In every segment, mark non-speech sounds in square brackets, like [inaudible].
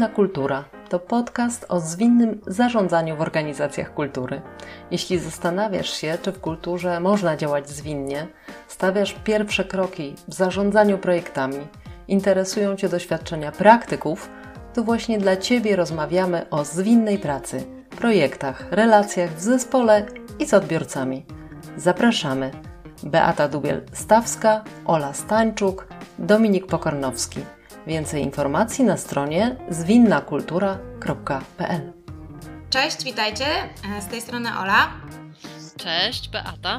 Zwinna Kultura to podcast o zwinnym zarządzaniu w organizacjach kultury. Jeśli zastanawiasz się, czy w kulturze można działać zwinnie, stawiasz pierwsze kroki w zarządzaniu projektami, interesują Cię doświadczenia praktyków, to właśnie dla Ciebie rozmawiamy o zwinnej pracy, projektach, relacjach w zespole i z odbiorcami. Zapraszamy. Beata Dubiel-Stawska, Ola Stańczuk, Dominik Pokornowski. Więcej informacji na stronie zwinnakultura.pl. Cześć, witajcie. Z tej strony Ola. Cześć, Beata.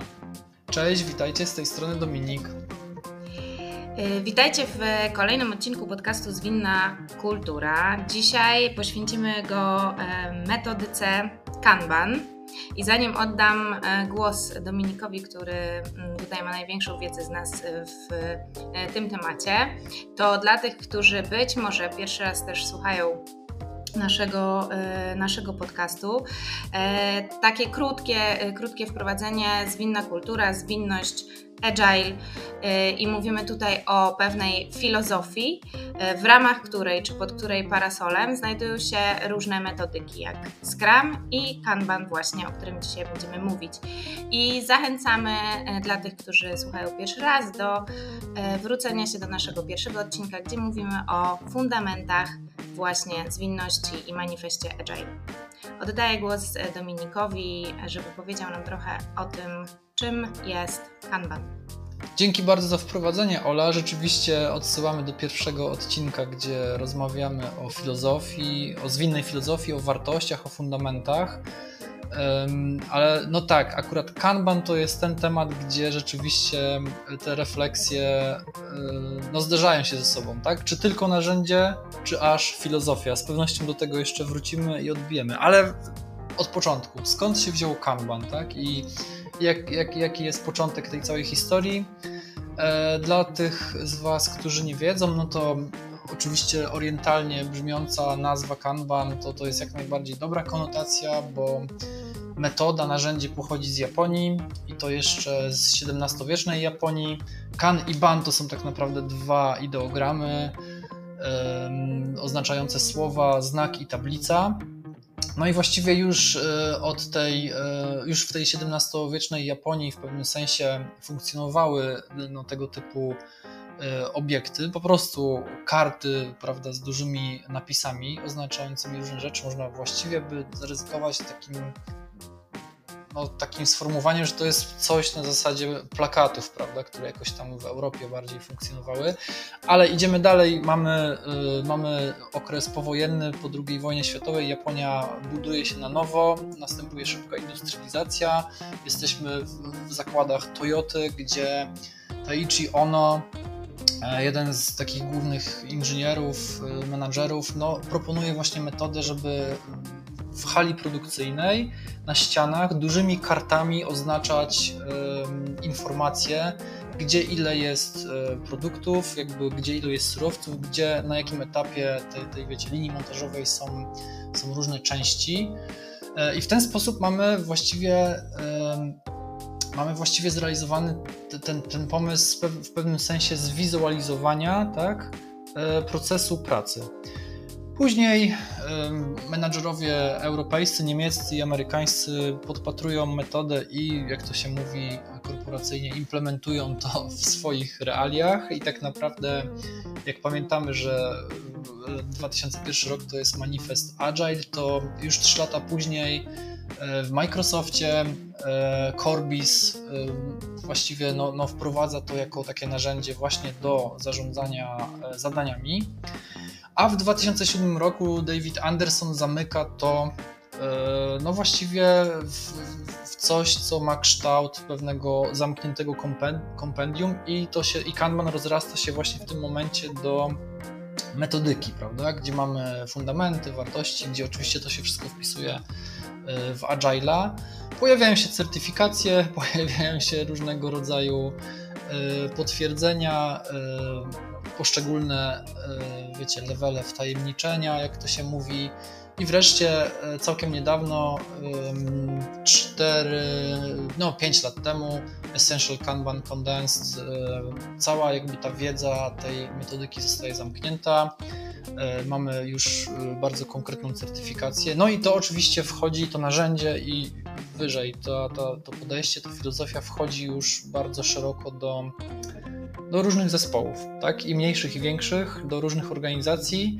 Cześć, witajcie z tej strony Dominik. Witajcie w kolejnym odcinku podcastu Zwinna Kultura. Dzisiaj poświęcimy go metodyce Kanban. I zanim oddam głos Dominikowi, który tutaj ma największą wiedzę z nas w tym temacie, to dla tych, którzy być może pierwszy raz też słuchają naszego, naszego podcastu. Takie krótkie, krótkie wprowadzenie, zwinna kultura, zwinność, agile i mówimy tutaj o pewnej filozofii, w ramach której czy pod której parasolem znajdują się różne metodyki jak Scrum i Kanban właśnie, o którym dzisiaj będziemy mówić. I zachęcamy dla tych, którzy słuchają pierwszy raz do wrócenia się do naszego pierwszego odcinka, gdzie mówimy o fundamentach właśnie zwinności i manifestie agile. Oddaję głos Dominikowi, żeby powiedział nam trochę o tym, czym jest Kanban. Dzięki bardzo za wprowadzenie, Ola. Rzeczywiście odsyłamy do pierwszego odcinka, gdzie rozmawiamy o filozofii, o zwinnej filozofii, o wartościach, o fundamentach. Ale no tak, akurat Kanban to jest ten temat, gdzie rzeczywiście te refleksje no, zderzają się ze sobą, tak? Czy tylko narzędzie, czy aż filozofia? Z pewnością do tego jeszcze wrócimy i odbijemy, ale od początku. Skąd się wziął Kanban, tak? I jak, jak, jaki jest początek tej całej historii? E, dla tych z Was, którzy nie wiedzą, no to oczywiście orientalnie brzmiąca nazwa Kanban to, to jest jak najbardziej dobra konotacja, bo metoda, narzędzie pochodzi z Japonii i to jeszcze z XVII-wiecznej Japonii. Kan i ban to są tak naprawdę dwa ideogramy oznaczające słowa znak i tablica. No i właściwie już od tej, już w tej XVII-wiecznej Japonii w pewnym sensie funkcjonowały no, tego typu obiekty, po prostu karty, prawda, z dużymi napisami oznaczającymi różne rzeczy. Można właściwie by zaryzykować takim no, takim sformułowaniem, że to jest coś na zasadzie plakatów, prawda, które jakoś tam w Europie bardziej funkcjonowały. Ale idziemy dalej, mamy, y, mamy okres powojenny po II wojnie światowej, Japonia buduje się na nowo, następuje szybka industrializacja, jesteśmy w, w zakładach Toyoty, gdzie Taichi Ono jeden z takich głównych inżynierów, menadżerów, no, proponuje właśnie metodę, żeby w hali produkcyjnej na ścianach dużymi kartami oznaczać y, informacje, gdzie ile jest y, produktów, jakby gdzie ile jest surowców, gdzie na jakim etapie tej, tej wiecie, linii montażowej są, są różne części. Y, I w ten sposób mamy właściwie mamy właściwie zrealizowany ten, ten pomysł w pewnym sensie zwizualizowania tak, procesu pracy. Później menadżerowie europejscy, niemieccy i amerykańscy podpatrują metodę i, jak to się mówi korporacyjnie, implementują to w swoich realiach. I tak naprawdę, jak pamiętamy, że 2001 rok to jest manifest Agile, to już 3 lata później w Microsoftie Corbis właściwie no, no wprowadza to jako takie narzędzie właśnie do zarządzania e, zadaniami. A w 2007 roku David Anderson zamyka to e, no właściwie w, w, coś, co ma kształt pewnego zamkniętego kompendium i to się i Kanban rozrasta się właśnie w tym momencie do metodyki, prawda, gdzie mamy fundamenty, wartości, gdzie oczywiście to się wszystko wpisuje e, w Agile'a. Pojawiają się certyfikacje, [laughs] pojawiają się różnego rodzaju e, potwierdzenia, poszczególne, e, wiecie, levele wtajemniczenia, jak to się mówi. I wreszcie e, całkiem niedawno, 4, no 5 lat temu, Essential Kanban Condensed, e, cała jakby ta wiedza tej metodyki zostaje zamknięta. mamy już bardzo konkretną certyfikację. No i to oczywiście wchodzi, to narzędzie i wyżej, to, to, to podejście, ta filozofia wchodzi już bardzo szeroko do, do różnych zespołów, tak? I mniejszych, i większych, do różnych organizacji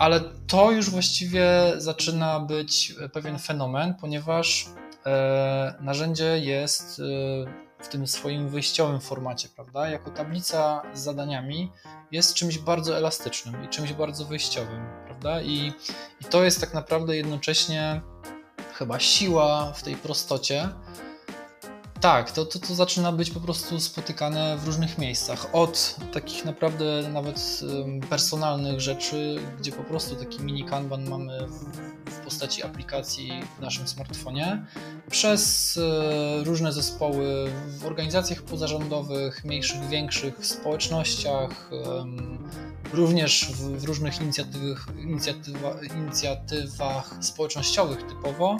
ale to już właściwie zaczyna być pewien fenomen, ponieważ e, narzędzie jest e, w tym swoim wyjściowym formacie, prawda? Jako tablica z zadaniami jest czymś bardzo elastycznym i czymś bardzo wyjściowym, prawda? I, i to jest tak naprawdę jednocześnie chyba siła w tej prostocie, tak, to, to, to zaczyna być po prostu spotykane w różnych miejscach. Od takich naprawdę nawet personalnych rzeczy, gdzie po prostu taki mini kanban mamy w, w postaci aplikacji w naszym smartfonie, przez e, różne zespoły w organizacjach pozarządowych, mniejszych, większych, w społecznościach, również w, w różnych inicjatywach, inicjatywa, inicjatywach społecznościowych typowo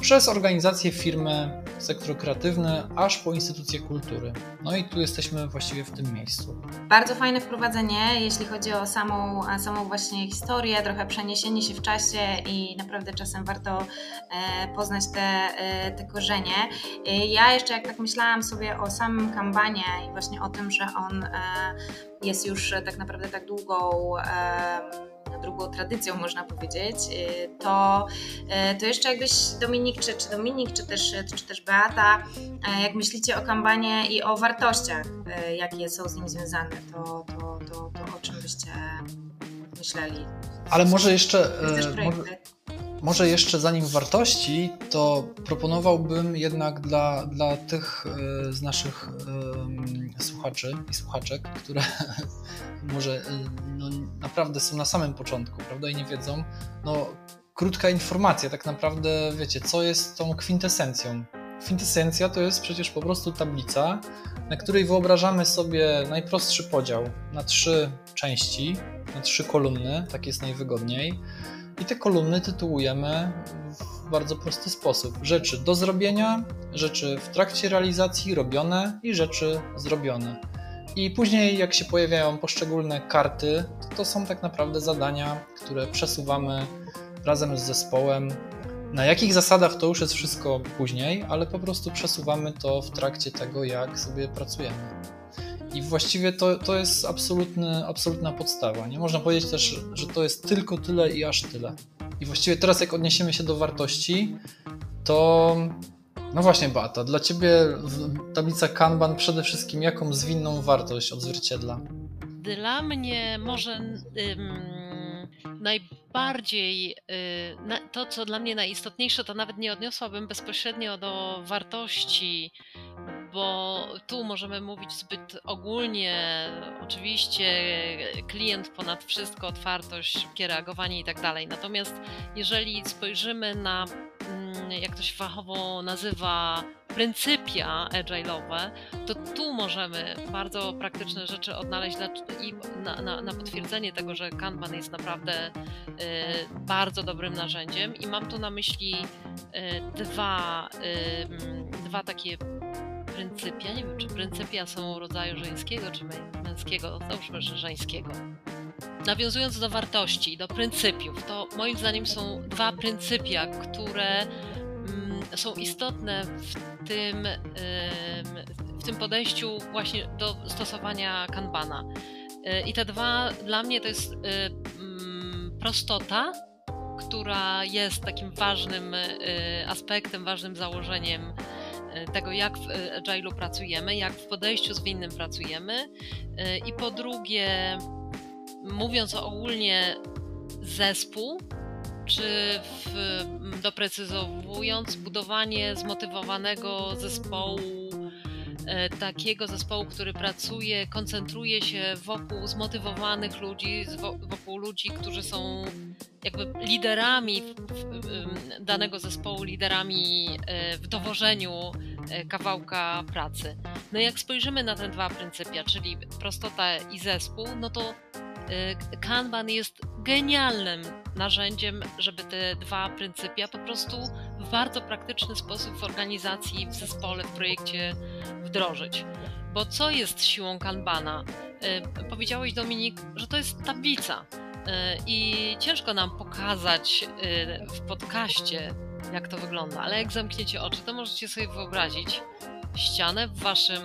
przez organizacje, firmy, sektor kreatywny, aż po instytucje kultury. No i tu jesteśmy właściwie w tym miejscu. Bardzo fajne wprowadzenie, jeśli chodzi o samą, samą właśnie historię, trochę przeniesienie się w czasie i naprawdę czasem warto e, poznać te, e, te korzenie. E, ja jeszcze jak tak myślałam sobie o samym Kanbanie i właśnie o tym, że on jest już tak naprawdę tak długą drugą tradycją, można powiedzieć, y, to, y, to jeszcze jakbyś Dominik, czy, czy Dominik, czy też, czy też Beata, y, jak myślicie o kampanie i o wartościach, jakie są z nim związane, to, to, to, to o czym byście myśleli? Ale może jeszcze... Może, może jeszcze zanim wartości, to proponowałbym jednak dla, dla tych z naszych słuchaczy i słuchaczek, które [laughs] może y, no, naprawdę są na samym początku, prawda, i nie wiedzą, no krótka informacja, tak naprawdę wiecie, co jest tą kwintesencją. Kwintesencja to jest przecież po prostu tablica, na której wyobrażamy sobie najprostszy podział na trzy części, na trzy kolumny, tak jest najwygodniej. I te kolumny tytułujemy w bardzo prosty sposób. Rzeczy do zrobienia, rzeczy w trakcie realizacji robione i rzeczy zrobione. I później, jak się pojawiają poszczególne karty, to są tak naprawdę zadania, które przesuwamy razem z zespołem. Na jakich zasadach to już jest wszystko później, ale po prostu przesuwamy to w trakcie tego, jak sobie pracujemy. I właściwie to, to jest absolutny, absolutna podstawa. Nie można powiedzieć też, że to jest tylko tyle i aż tyle. I właściwie teraz, jak odniesiemy się do wartości, to no właśnie, Bata, dla Ciebie tablica Kanban przede wszystkim jaką zwinną wartość odzwierciedla? Dla mnie może najbardziej y, to, co dla mnie najistotniejsze, to nawet nie odniosłabym bezpośrednio do wartości bo tu możemy mówić zbyt ogólnie. Oczywiście klient ponad wszystko, otwartość, szybkie reagowanie i tak dalej. Natomiast jeżeli spojrzymy na, mm, jak to się fachowo nazywa, pryncypia agile'owe, to tu możemy bardzo praktyczne rzeczy odnaleźć i na, na, na potwierdzenie tego, że Kanban jest naprawdę y, bardzo dobrym narzędziem. I mam tu na myśli y, dwa, y, dwa takie pryncypia. Nie wiem, czy pryncypia są rodzaju żeńskiego czy męskiego. Załóżmy, że żeńskiego. Nawiązując do wartości, do pryncypiów, to moim zdaniem są dwa pryncypia, które mm, są istotne w tym, w tym podejściu właśnie do stosowania kanbana. Y, I te dwa dla mnie to jest y, mm, prostota, która jest takim ważnym y, aspektem, ważnym założeniem tego, jak w e, Agile'u pracujemy, jak w podejściu zwinnym pracujemy. E, I po drugie, mówiąc ogólnie, zespół, czy w, doprecyzowując, budowanie zmotywowanego zespołu, takiego zespołu, który pracuje, koncentruje się wokół zmotywowanych ludzi, wokół ludzi, którzy są jakby liderami danego zespołu, liderami e, w dowożeniu e, kawałka pracy. No jak spojrzymy na te dwa pryncypia, czyli prostota i zespół, no to e, Kanban jest genialnym narzędziem, żeby te dwa pryncypia po prostu w bardzo praktyczny sposób w organizacji, w zespole, w projekcie wdrożyć. Bo co jest siłą Kanbana? Powiedziałeś, Dominik, że to jest tablica i ciężko nam pokazać w podcaście, jak to wygląda, ale jak zamkniecie oczy, to możecie sobie wyobrazić ścianę w waszym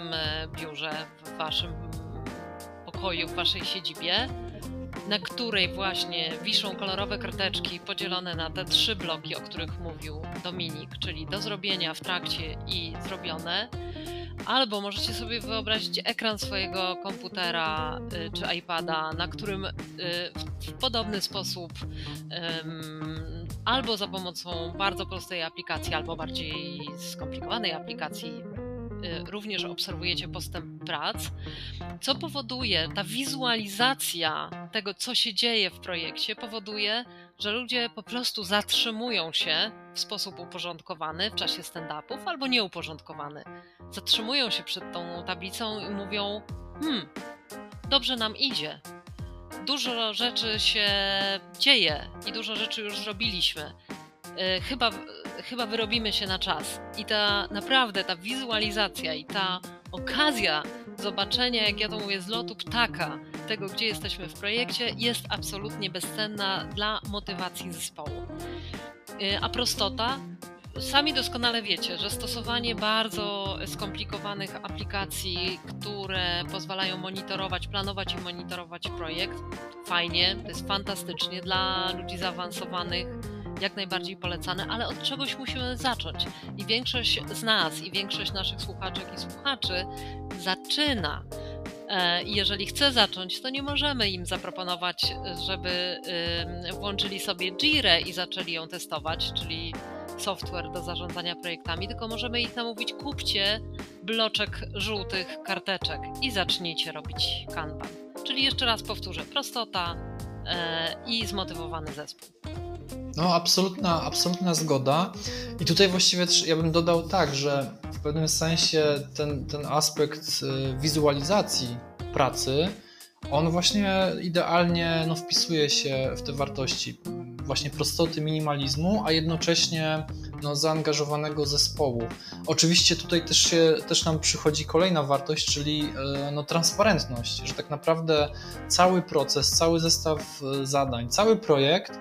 biurze, w waszym pokoju, w waszej siedzibie na której właśnie wiszą kolorowe karteczki podzielone na te trzy bloki, o których mówił Dominik, czyli do zrobienia w trakcie i zrobione. Albo możecie sobie wyobrazić ekran swojego komputera y, czy iPada, na którym y, w podobny sposób albo za pomocą bardzo prostej aplikacji, albo bardziej skomplikowanej aplikacji również obserwujecie postęp prac, co powoduje ta wizualizacja tego, co się dzieje w projekcie, powoduje, że ludzie po prostu zatrzymują się w sposób uporządkowany w czasie stand-upów albo nieuporządkowany. Zatrzymują się przed tą tablicą i mówią: Hmm, dobrze nam idzie. Dużo rzeczy się dzieje i dużo rzeczy już zrobiliśmy. Y, chyba chyba wyrobimy się na czas. I ta naprawdę ta wizualizacja i ta okazja zobaczenia, jak ja to mówię, z lotu ptaka, tego, gdzie jesteśmy w projekcie, jest absolutnie bezcenna dla motywacji zespołu. Y, a prostota Sami doskonale wiecie, że stosowanie bardzo skomplikowanych aplikacji, które pozwalają monitorować, planować i monitorować projekt, fajnie, to jest fantastycznie dla ludzi zaawansowanych jak najbardziej polecane, ale od czegoś musimy zacząć. I większość z nas, i większość naszych słuchaczek i słuchaczy zaczyna. E, I jeżeli chce zacząć, to nie możemy im zaproponować, żeby włączyli sobie Jirę i zaczęli ją testować, czyli software do zarządzania projektami, tylko możemy ich namówić, kupcie bloczek żółtych karteczek i zacznijcie robić Kanban. Czyli jeszcze raz powtórzę, prostota e, i zmotywowany zespół. No, absolutna, absolutna zgoda. I tutaj właściwie ja bym dodał tak, że w pewnym sensie ten, ten aspekt y, wizualizacji pracy, on właśnie idealnie no, wpisuje się w te wartości właśnie prostoty minimalizmu, a jednocześnie no, zaangażowanego zespołu. Oczywiście tutaj też, się, też nam przychodzi kolejna wartość, czyli y, no, transparentność, że tak naprawdę cały proces, cały zestaw y, zadań, cały projekt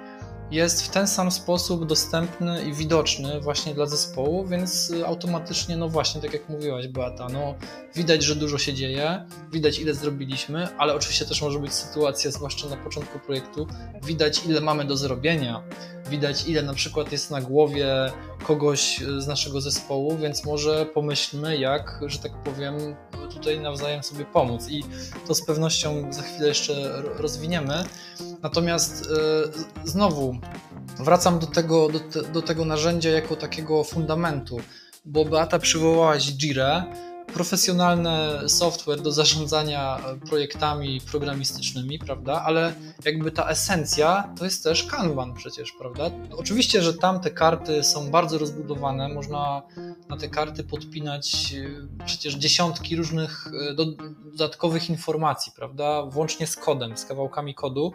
jest w ten sam sposób dostępny i widoczny właśnie dla zespołu, więc automatycznie, no właśnie, tak jak mówiłaś, Beata, no widać, że dużo się dzieje, widać ile zrobiliśmy, ale oczywiście też może być sytuacja, zwłaszcza na początku projektu, widać ile mamy do zrobienia, widać ile na przykład jest na głowie kogoś z naszego zespołu, więc może pomyślmy, jak, że tak powiem, tutaj nawzajem sobie pomóc. I to z pewnością za chwilę jeszcze rozwiniemy. Natomiast yy, znowu wracam do tego, do, te, do tego narzędzia jako takiego fundamentu, bo Beata przywołałaś Jira profesjonalny software do zarządzania projektami programistycznymi, prawda? Ale jakby ta esencja to jest też Kanban przecież, prawda? Oczywiście, że tam te karty są bardzo rozbudowane, można na te karty podpinać e, przecież dziesiątki różnych e, dodatkowych informacji, prawda? Włącznie z kodem, z kawałkami kodu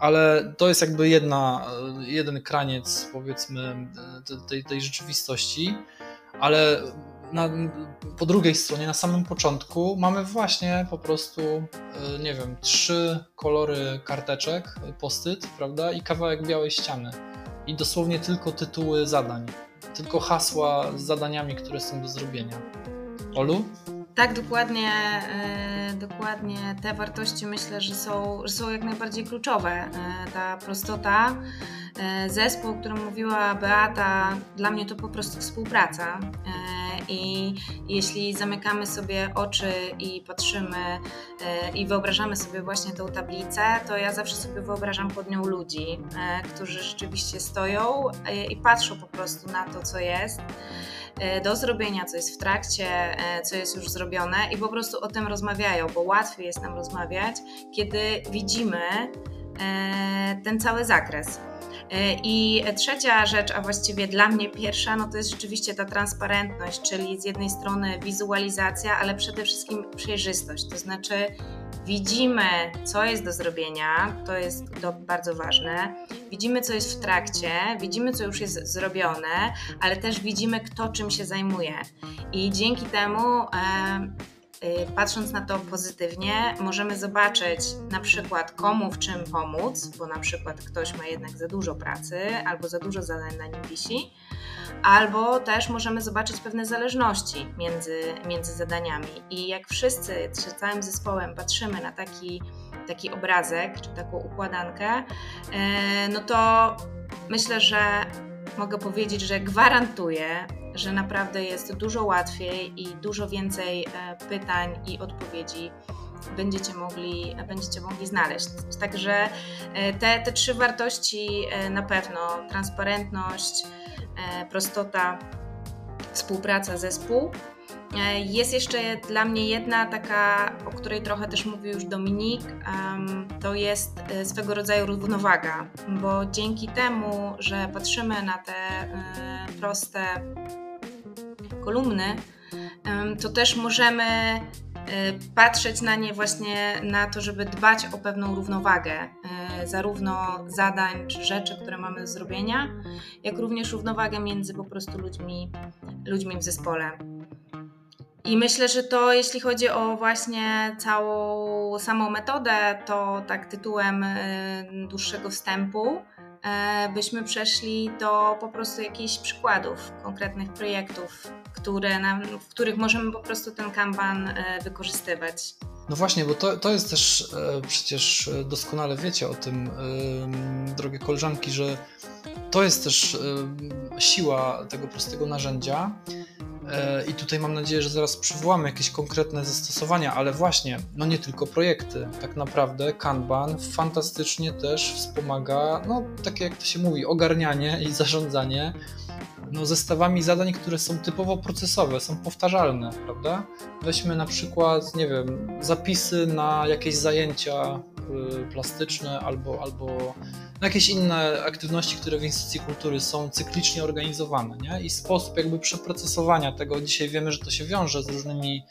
ale to jest jakby jedna, e, jeden kraniec, powiedzmy, tej, tej rzeczywistości, ale na, po drugiej stronie, na samym początku, mamy właśnie po prostu, e, nie wiem, trzy kolory karteczek, postyt, prawda, i kawałek białej ściany. I dosłownie tylko tytuły zadań, tylko hasła z zadaniami, które są do zrobienia. Olu? Tak, dokładnie, e, dokładnie te wartości myślę, że są, że są jak najbardziej kluczowe. E, ta prostota, zespół, o którym mówiła Beata, dla mnie to po prostu współpraca i jeśli zamykamy sobie oczy i patrzymy e, i wyobrażamy sobie właśnie tą tablicę, to ja zawsze sobie wyobrażam pod nią ludzi, e, którzy rzeczywiście stoją e, i patrzą po prostu na to, co jest do zrobienia, co jest w trakcie, co jest już zrobione i po prostu o tym rozmawiają, bo łatwiej jest nam rozmawiać, kiedy widzimy ten cały zakres. E, I trzecia rzecz, a właściwie dla mnie pierwsza, no to jest rzeczywiście ta transparentność, czyli z jednej strony wizualizacja, ale przede wszystkim przejrzystość. To znaczy widzimy, co jest do zrobienia, to jest to bardzo ważne. Widzimy, co jest w trakcie, widzimy, co już jest zrobione, ale też widzimy, kto czym się zajmuje. I dzięki temu. E, patrząc na to pozytywnie, możemy zobaczyć na przykład komu w czym pomóc, bo na przykład ktoś ma jednak za dużo pracy albo za dużo zadań na nim wisi, albo też możemy zobaczyć pewne zależności między, między zadaniami. I jak wszyscy, czy całym zespołem patrzymy na taki, taki obrazek, czy taką układankę, e, no to myślę, że mogę powiedzieć, że gwarantuję, że naprawdę jest dużo łatwiej i dużo więcej e, pytań i odpowiedzi będziecie mogli, będziecie mogli znaleźć. Także e, te, te trzy wartości na pewno transparentność, prostota, współpraca, zespół E, jest jeszcze dla mnie jedna taka, o której trochę też mówił już Dominik, to jest e, swego rodzaju równowaga, bo dzięki temu, że patrzymy na te e, proste kolumny, to też możemy patrzeć na nie właśnie na to, żeby dbać o pewną równowagę, zarówno zadań czy rzeczy, które mamy do zrobienia, jak również równowagę między po prostu ludźmi, ludźmi w zespole. I myślę, że to jeśli chodzi o właśnie całą samą metodę, to tak tytułem y, dłuższego wstępu e, byśmy przeszli do po prostu jakichś przykładów konkretnych projektów, które nam, w których możemy po prostu ten Kanban e, wykorzystywać. No właśnie, bo to, to jest też e, przecież doskonale wiecie o tym, drogie koleżanki, że to jest też siła tego prostego narzędzia, I tutaj mam nadzieję, że zaraz przywołamy jakieś konkretne zastosowania, ale właśnie, no nie tylko projekty. Tak naprawdę Kanban fantastycznie też wspomaga, no takie jak to się mówi, ogarnianie i zarządzanie no, zestawami zadań, które są typowo procesowe, są powtarzalne, prawda? Weźmy na przykład, nie wiem, zapisy na jakieś zajęcia y, plastyczne albo, albo jakieś inne aktywności, które w instytucji kultury są cyklicznie organizowane, nie? I sposób jakby przeprocesowania tego, dzisiaj wiemy, że to się wiąże z różnymi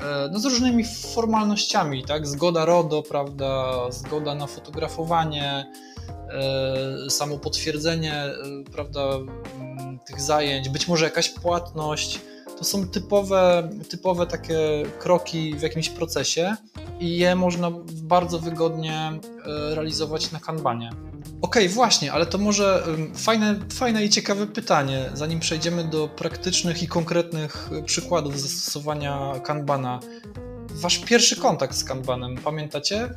e, no z różnymi formalnościami, tak? Zgoda RODO, prawda? Zgoda na fotografowanie, e, samo potwierdzenie, e, prawda, tych zajęć, być może jakaś płatność. To są typowe, typowe takie kroki w jakimś procesie i je można bardzo wygodnie realizować na kanbanie. Okej, okay, właśnie, ale to może fajne, fajne i ciekawe pytanie, zanim przejdziemy do praktycznych i konkretnych y, przykładów zastosowania Kanbana. Wasz pierwszy kontakt z Kanbanem, pamiętacie?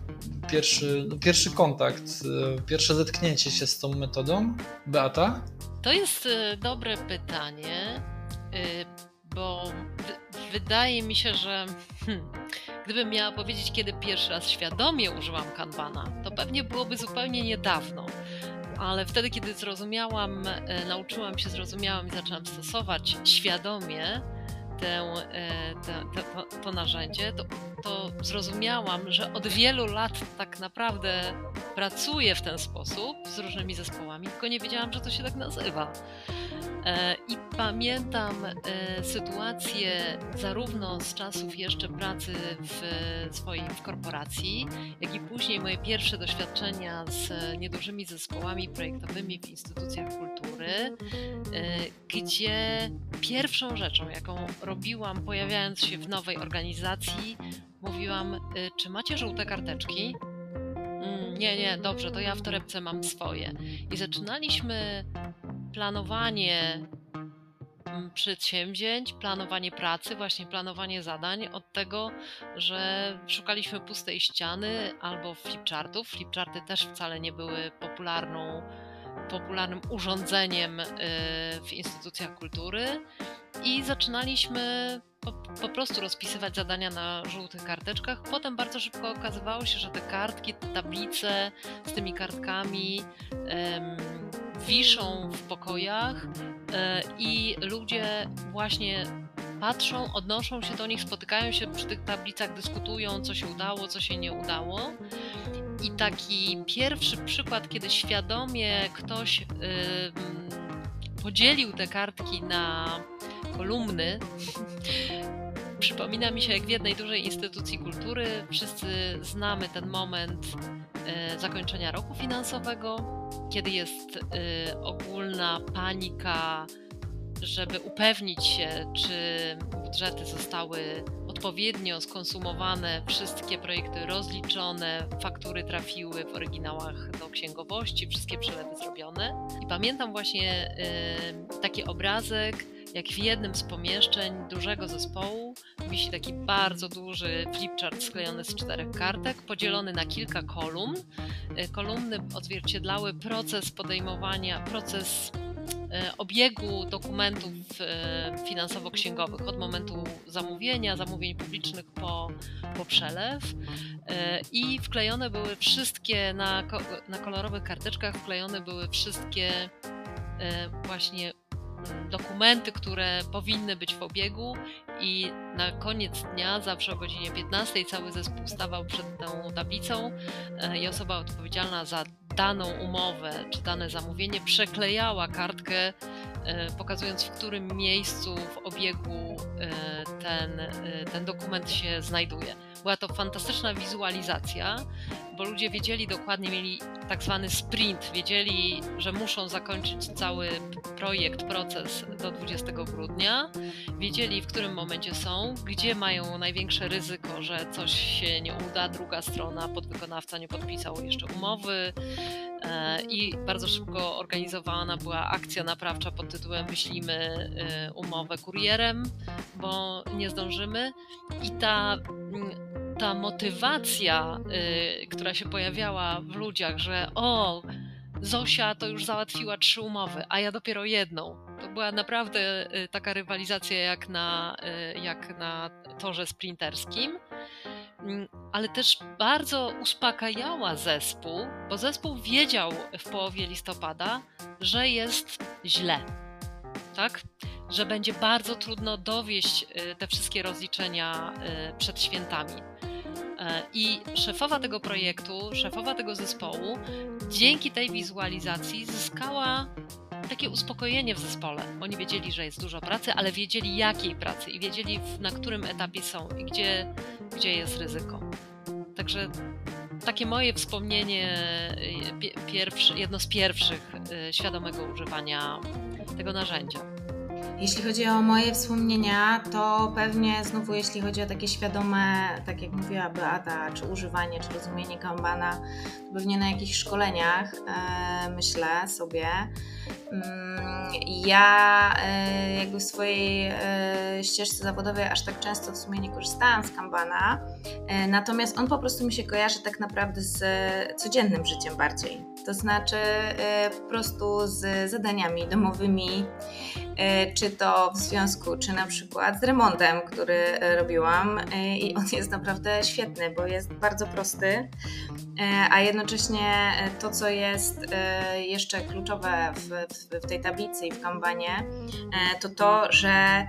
Pierwszy, no, pierwszy kontakt, y, pierwsze zetknięcie się z tą metodą? Beata? To jest dobre pytanie, bo wydaje mi się, że hmm, gdybym miała powiedzieć, kiedy pierwszy raz świadomie użyłam Kanbana, to pewnie byłoby zupełnie niedawno. Ale wtedy, kiedy zrozumiałam, e, nauczyłam się, zrozumiałam i zaczęłam stosować świadomie tę, e, te, to, to, narzędzie, to, to zrozumiałam, że od wielu lat tak naprawdę pracuję w ten sposób z różnymi zespołami, tylko nie wiedziałam, że to się tak nazywa. E, I pamiętam e, sytuację zarówno z czasów jeszcze pracy w swojej w korporacji, jak i później moje pierwsze doświadczenia z niedużymi zespołami projektowymi w instytucjach kultury, gdzie pierwszą rzeczą, jaką robiłam, pojawiając się w nowej organizacji, mówiłam: Czy macie żółte karteczki? Mm, nie, nie, dobrze, to ja w torebce mam swoje. I zaczynaliśmy planowanie mm, przedsięwzięć, planowanie pracy, właśnie planowanie zadań od tego, że szukaliśmy pustej ściany albo flipchartów. Flipcharty też wcale nie były popularną, popularnym urządzeniem y, w instytucjach kultury i zaczynaliśmy po, po, prostu rozpisywać zadania na żółtych karteczkach. Potem bardzo szybko okazywało się, że te kartki, te tablice z tymi kartkami wiszą w pokojach e, i ludzie właśnie patrzą, odnoszą się do nich, spotykają się przy tych tablicach, dyskutują, co się udało, co się nie udało. I taki pierwszy przykład, kiedy świadomie ktoś yy, podzielił te kartki na kolumny, [laughs] przypomina mi się jak w jednej dużej instytucji kultury. Wszyscy znamy ten moment yy, zakończenia roku finansowego kiedy jest y, ogólna panika, żeby upewnić się, czy budżety zostały odpowiednio skonsumowane, wszystkie projekty rozliczone, faktury trafiły w oryginałach do księgowości, wszystkie przelewy zrobione. I pamiętam właśnie taki obrazek, jak w jednym z pomieszczeń dużego zespołu wisi taki bardzo duży flipchart sklejony z czterech kartek, podzielony na kilka kolumn. Y, kolumny odzwierciedlały proces podejmowania, proces obiegu dokumentów y, finansowo-księgowych. Od momentu zamówienia, zamówień publicznych po, po przelew. I wklejone były wszystkie na, na kolorowych karteczkach wklejone były wszystkie właśnie dokumenty, które powinny być w obiegu. I na koniec dnia, zawsze o godzinie 15, cały zespół stawał przed tą tablicą e, i osoba odpowiedzialna za daną umowę czy dane zamówienie przeklejała kartkę, e, pokazując w którym miejscu w obiegu e, ten, ten dokument się znajduje. Była to fantastyczna wizualizacja, bo ludzie wiedzieli dokładnie, mieli tak zwany sprint, wiedzieli, że muszą zakończyć cały projekt, proces do 20 grudnia, wiedzieli w którym momencie są, gdzie mają największe ryzyko, że coś się nie uda, druga strona, podwykonawca nie podpisał jeszcze umowy e, i bardzo szybko organizowana była akcja naprawcza pod tytułem wyślimy e, umowę kurierem, bo nie zdążymy. I ta mm, ta motywacja, y, która się pojawiała w ludziach, że o, Zosia to już załatwiła trzy umowy, a ja dopiero jedną. To była naprawdę y, taka rywalizacja jak na, y, jak na torze sprinterskim, mm, ale też bardzo uspokajała zespół, bo zespół wiedział w połowie listopada, że jest źle. Tak? Że będzie bardzo trudno dowieść te wszystkie rozliczenia przed świętami. E, I szefowa tego projektu, szefowa tego zespołu, dzięki tej wizualizacji zyskała takie uspokojenie w zespole. Oni wiedzieli, że jest dużo pracy, ale wiedzieli jakiej pracy i wiedzieli na którym etapie są i gdzie, gdzie jest ryzyko. Także takie moje wspomnienie, e, pierwszy, jedno z pierwszych e, świadomego używania tego narzędzia. Jeśli chodzi o moje wspomnienia, to pewnie znowu jeśli chodzi o takie świadome, tak jak mówiła Beata, czy używanie, czy rozumienie Kanbana, to pewnie na jakichś szkoleniach e, myślę sobie. Mm, ja e, jakby w swojej e, ścieżce zawodowej aż tak często w sumie nie korzystałam z Kanbana, natomiast on po prostu mi się kojarzy tak naprawdę z codziennym życiem bardziej. To znaczy po prostu z zadaniami domowymi, czy to w związku, czy na przykład z remontem, który robiłam i on jest naprawdę świetny, bo jest bardzo prosty, a jednocześnie to, co jest jeszcze kluczowe w, w, tej tablicy i w kambanie, to to, że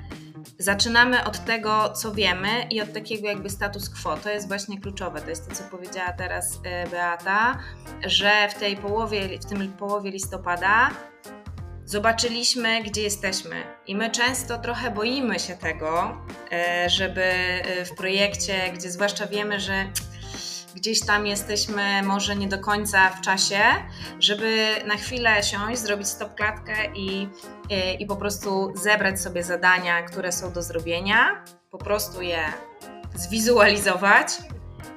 zaczynamy od tego, co wiemy i od takiego jakby status quo. To jest właśnie kluczowe. To jest to, co powiedziała teraz Beata, że w tej połowie, w tym połowie listopada zobaczyliśmy, gdzie jesteśmy. I my często trochę boimy się tego, e, żeby e, w projekcie, gdzie zwłaszcza wiemy, że gdzieś tam jesteśmy może nie do końca w czasie, żeby na chwilę siąść, zrobić stop klatkę i, i, i po prostu zebrać sobie zadania, które są do zrobienia, po prostu je zwizualizować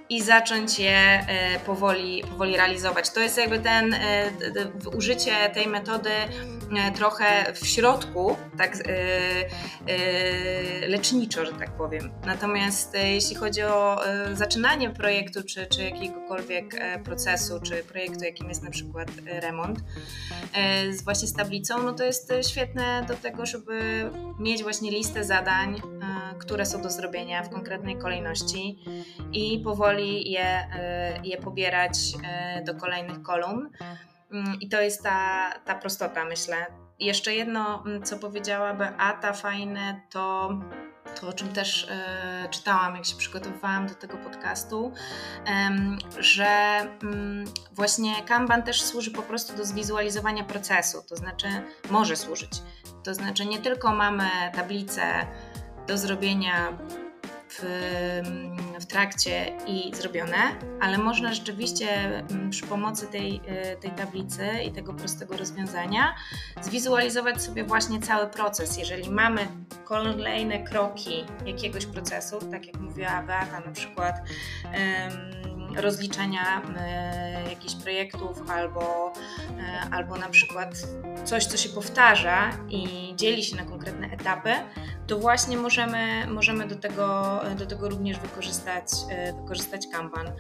i zacząć je e, powoli, powoli realizować. To jest jakby ten e, użycie tej metody e, trochę w środku, tak leczniczo, że tak powiem. Natomiast jeśli chodzi o zaczynanie projektu, czy, czy jakiegokolwiek procesu, czy projektu, jakim jest na przykład remont, właśnie z tablicą, no to jest świetne do tego, żeby mieć właśnie listę zadań, które są do zrobienia w konkretnej kolejności i powoli powoli je, e, je pobierać e, do kolejnych kolumn. Mm, I to jest ta, ta prostota, myślę. jeszcze jedno, mm, co powiedziała Beata, fajne, to to, o czym też e, czytałam, jak się przygotowywałam do tego podcastu, że mm, właśnie Kanban też służy po prostu do zwizualizowania procesu, to znaczy może służyć. To znaczy nie tylko mamy tablicę do zrobienia w, w trakcie i zrobione, ale można rzeczywiście mm, przy pomocy tej, y, tej tablicy i tego prostego rozwiązania zwizualizować sobie właśnie cały proces. Jeżeli mamy kolejne kroki jakiegoś procesu, tak jak mówiła Beata, na przykład rozliczenia e, jakichś projektów albo, e, albo na przykład coś, co się powtarza i dzieli się na konkretne etapy, to właśnie możemy, możemy do, tego, do tego również wykorzystać, e, wykorzystać Kanban.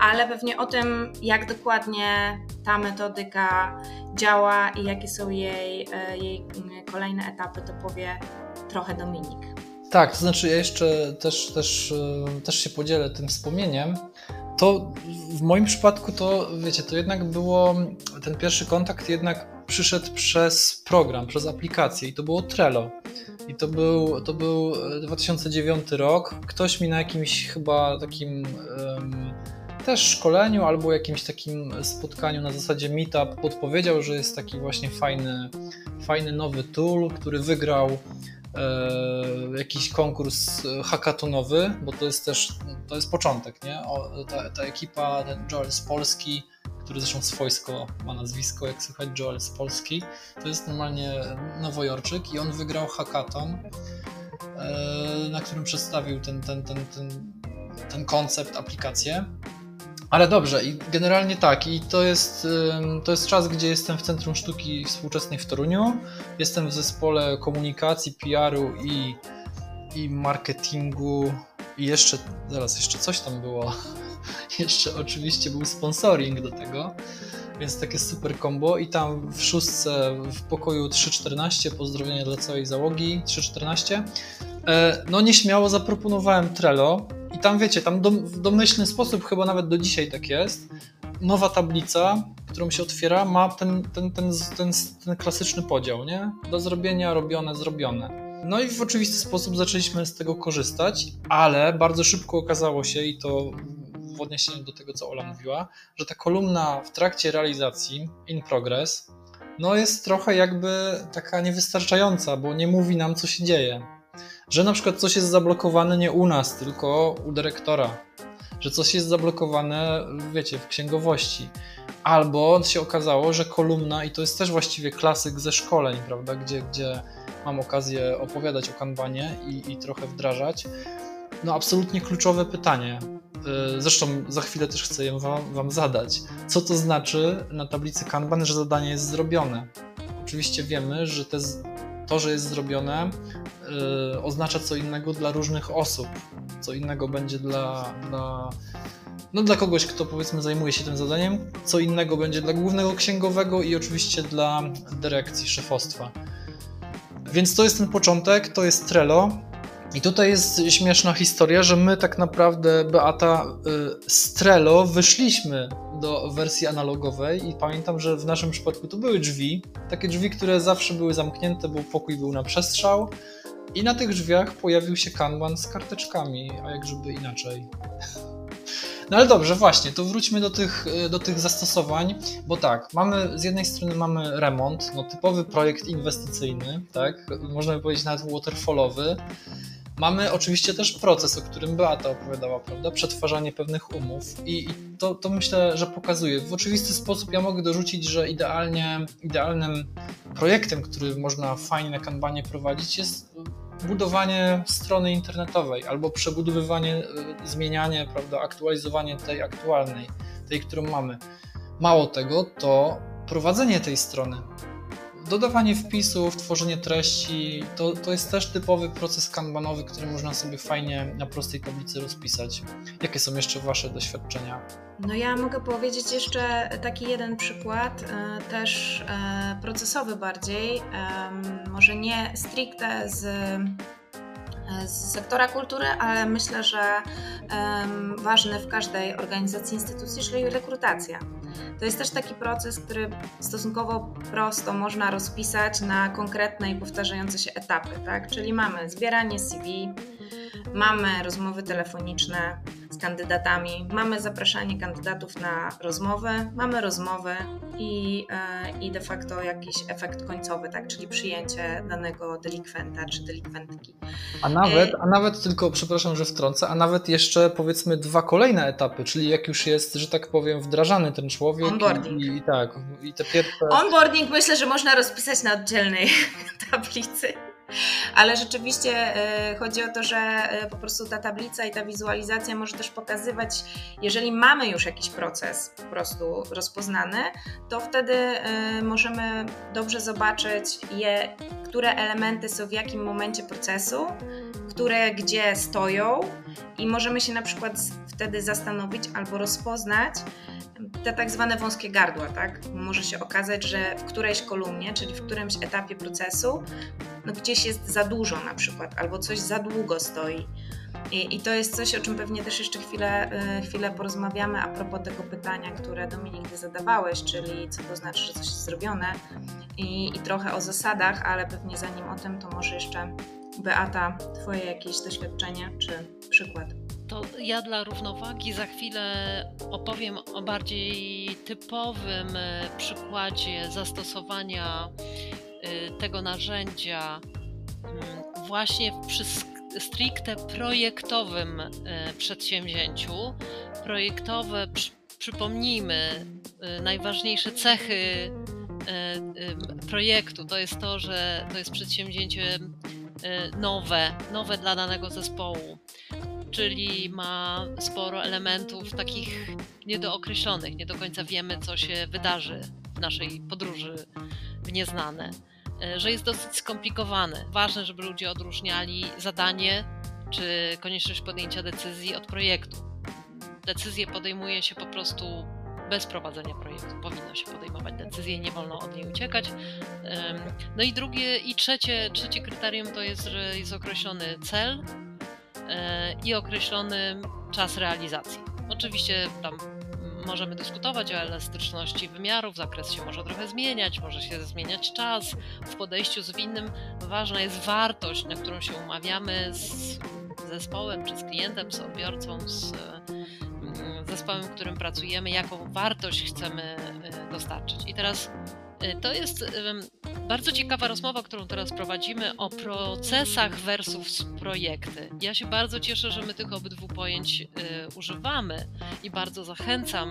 Ale pewnie o tym, jak dokładnie ta metodyka działa i jakie są jej, jej kolejne etapy, to powie trochę Dominik. Tak, to znaczy ja jeszcze też, też, też się podzielę tym wspomnieniem, to w moim przypadku to, wiecie, to jednak było, ten pierwszy kontakt jednak przyszedł przez program, przez aplikację i to było Trello. I to był, to był 2009 rok. Ktoś mi na jakimś chyba takim um, też szkoleniu albo jakimś takim spotkaniu na zasadzie meetup podpowiedział, że jest taki właśnie fajny, fajny nowy tool, który wygrał e, jakiś konkurs hackatonowy, bo to jest też to jest początek, nie? O, ta, ta ekipa, ten Joel z Polski, który zresztą swojsko ma nazwisko, jak słychać Joel z Polski, to jest normalnie nowojorczyk i on wygrał hackathon, e, na którym przedstawił ten, ten, ten, ten, ten koncept, aplikację. Ale dobrze, i generalnie tak, i to jest, to jest czas, gdzie jestem w Centrum Sztuki Współczesnej w Toruniu. Jestem w zespole komunikacji, PR-u i, i marketingu. I jeszcze, zaraz, jeszcze coś tam było. [laughs] jeszcze oczywiście był sponsoring do tego, więc takie super combo. I tam w szóstce w pokoju 314, pozdrowienia dla całej załogi 314. E, no nieśmiało zaproponowałem Trello i tam wiecie, tam w domyślny sposób, chyba nawet do dzisiaj tak jest, nowa tablica, którą się otwiera, ma ten, ten, ten, ten, ten klasyczny podział, nie? Do zrobienia, robione, zrobione. No i w oczywisty sposób zaczęliśmy z tego korzystać, ale bardzo szybko okazało się, i to w odniesieniu do tego, co Ola mówiła, że ta kolumna w trakcie realizacji, in progress, no jest trochę jakby taka niewystarczająca, bo nie mówi nam, co się dzieje że na przykład coś jest zablokowane nie u nas, tylko u dyrektora, że coś jest zablokowane, wiecie, w księgowości. Albo się okazało, że kolumna, i to jest też właściwie klasyk ze szkoleń, prawda, gdzie, gdzie mam okazję opowiadać o kanbanie i, i trochę wdrażać. No, absolutnie kluczowe pytanie. Y, zresztą za chwilę też chcę je wam, wam zadać. Co to znaczy na tablicy Kanban, że zadanie jest zrobione? Oczywiście wiemy, że te to, że jest zrobione, yy, oznacza co innego dla różnych osób. Co innego będzie dla, dla, no dla kogoś, kto powiedzmy zajmuje się tym zadaniem, co innego będzie dla głównego księgowego i oczywiście dla dyrekcji, szefostwa. Więc to jest ten początek, to jest Trello. I tutaj jest śmieszna historia, że my tak naprawdę, Beata, y, z Trello wyszliśmy do wersji analogowej i pamiętam, że w naszym przypadku to były drzwi, takie drzwi, które zawsze były zamknięte, bo pokój był na przestrzał. I na tych drzwiach pojawił się kanban z karteczkami, a jak żeby inaczej. [laughs] No ale dobrze, właśnie, to wróćmy do tych, do tych zastosowań, bo tak, mamy, z jednej strony mamy remont, no typowy projekt inwestycyjny, tak, można by powiedzieć nawet waterfallowy, Mamy oczywiście też proces, o którym Beata opowiadała, prawda? Przetwarzanie pewnych umów i, i to, to myślę, że pokazuje. W oczywisty sposób ja mogę dorzucić, że idealnie, idealnym projektem, który można fajnie na kanbanie prowadzić jest budowanie strony internetowej albo przebudowywanie, e, zmienianie, prawda, aktualizowanie tej aktualnej, tej, którą mamy. Mało tego, to prowadzenie tej strony dodawanie wpisów, tworzenie treści, to, to jest też typowy proces kanbanowy, który można sobie fajnie na prostej tablicy rozpisać. Jakie są jeszcze Wasze doświadczenia? No ja mogę powiedzieć jeszcze taki jeden przykład, e, też e, procesowy bardziej, może nie stricte z z sektora kultury, ale myślę, że um, ważny w każdej organizacji, instytucji, czyli rekrutacja. To jest też taki proces, który stosunkowo prosto można rozpisać na konkretne i powtarzające się etapy, tak? Czyli mamy zbieranie CV, mamy rozmowy telefoniczne, z kandydatami, mamy zapraszanie kandydatów na rozmowę, mamy rozmowę i, e, i de facto jakiś efekt końcowy, tak, czyli przyjęcie danego delikwenta czy delikwentki. A nawet, a nawet tylko, przepraszam, że wtrącę, a nawet jeszcze powiedzmy dwa kolejne etapy, czyli jak już jest, że tak powiem, wdrażany ten człowiek. Onboarding. I, i tak, i te pierwsze... Onboarding myślę, że można rozpisać na oddzielnej [laughs] tablicy. Ale rzeczywiście e, chodzi o to, że e, po prostu ta tablica i ta wizualizacja może też pokazywać, jeżeli mamy już jakiś proces po prostu rozpoznany, to wtedy e, możemy dobrze zobaczyć je, które elementy są w jakim momencie procesu, które gdzie stoją i możemy się na przykład wtedy zastanowić albo rozpoznać, te tak zwane wąskie gardła, tak? Może się okazać, że w którejś kolumnie, czyli w którymś etapie procesu, no gdzieś jest za dużo na przykład, albo coś za długo stoi. I, I, to jest coś, o czym pewnie też jeszcze chwilę, y, chwilę porozmawiamy a propos tego pytania, które Dominik ty zadawałeś, czyli co to znaczy, że coś jest zrobione i, i trochę o zasadach, ale pewnie zanim o tym, to może jeszcze Beata, twoje jakieś doświadczenie czy przykład. To ja dla równowagi za chwilę opowiem o bardziej typowym e, przykładzie zastosowania e, tego narzędzia mm, właśnie przy stricte projektowym e, przedsięwzięciu. Projektowe, przypomnijmy, najważniejsze cechy projektu to jest to, że to jest przedsięwzięcie nowe, nowe dla danego zespołu czyli ma sporo elementów takich niedookreślonych. Nie do końca wiemy, co się wydarzy w naszej podróży w nieznane. E, że jest dosyć skomplikowany. Ważne, żeby ludzie odróżniali zadanie czy konieczność podjęcia decyzji od projektu. Decyzję podejmuje się po prostu bez prowadzenia projektu. Powinno się podejmować decyzję, nie wolno od niej uciekać. No i drugie i trzecie, trzecie kryterium to jest, że jest określony cel, i określony czas realizacji. Oczywiście tam możemy dyskutować o elastyczności wymiarów, zakres się może trochę zmieniać, może się zmieniać czas. W podejściu zwinnym ważna jest wartość, na którą się umawiamy z zespołem, czy z klientem, z odbiorcą, z zespołem, którym pracujemy, jaką wartość chcemy e, dostarczyć. I teraz e, to jest bardzo ciekawa rozmowa, którą teraz prowadzimy o procesach versus projekty. Ja się bardzo cieszę, że my tych obydwu pojęć y, używamy i bardzo zachęcam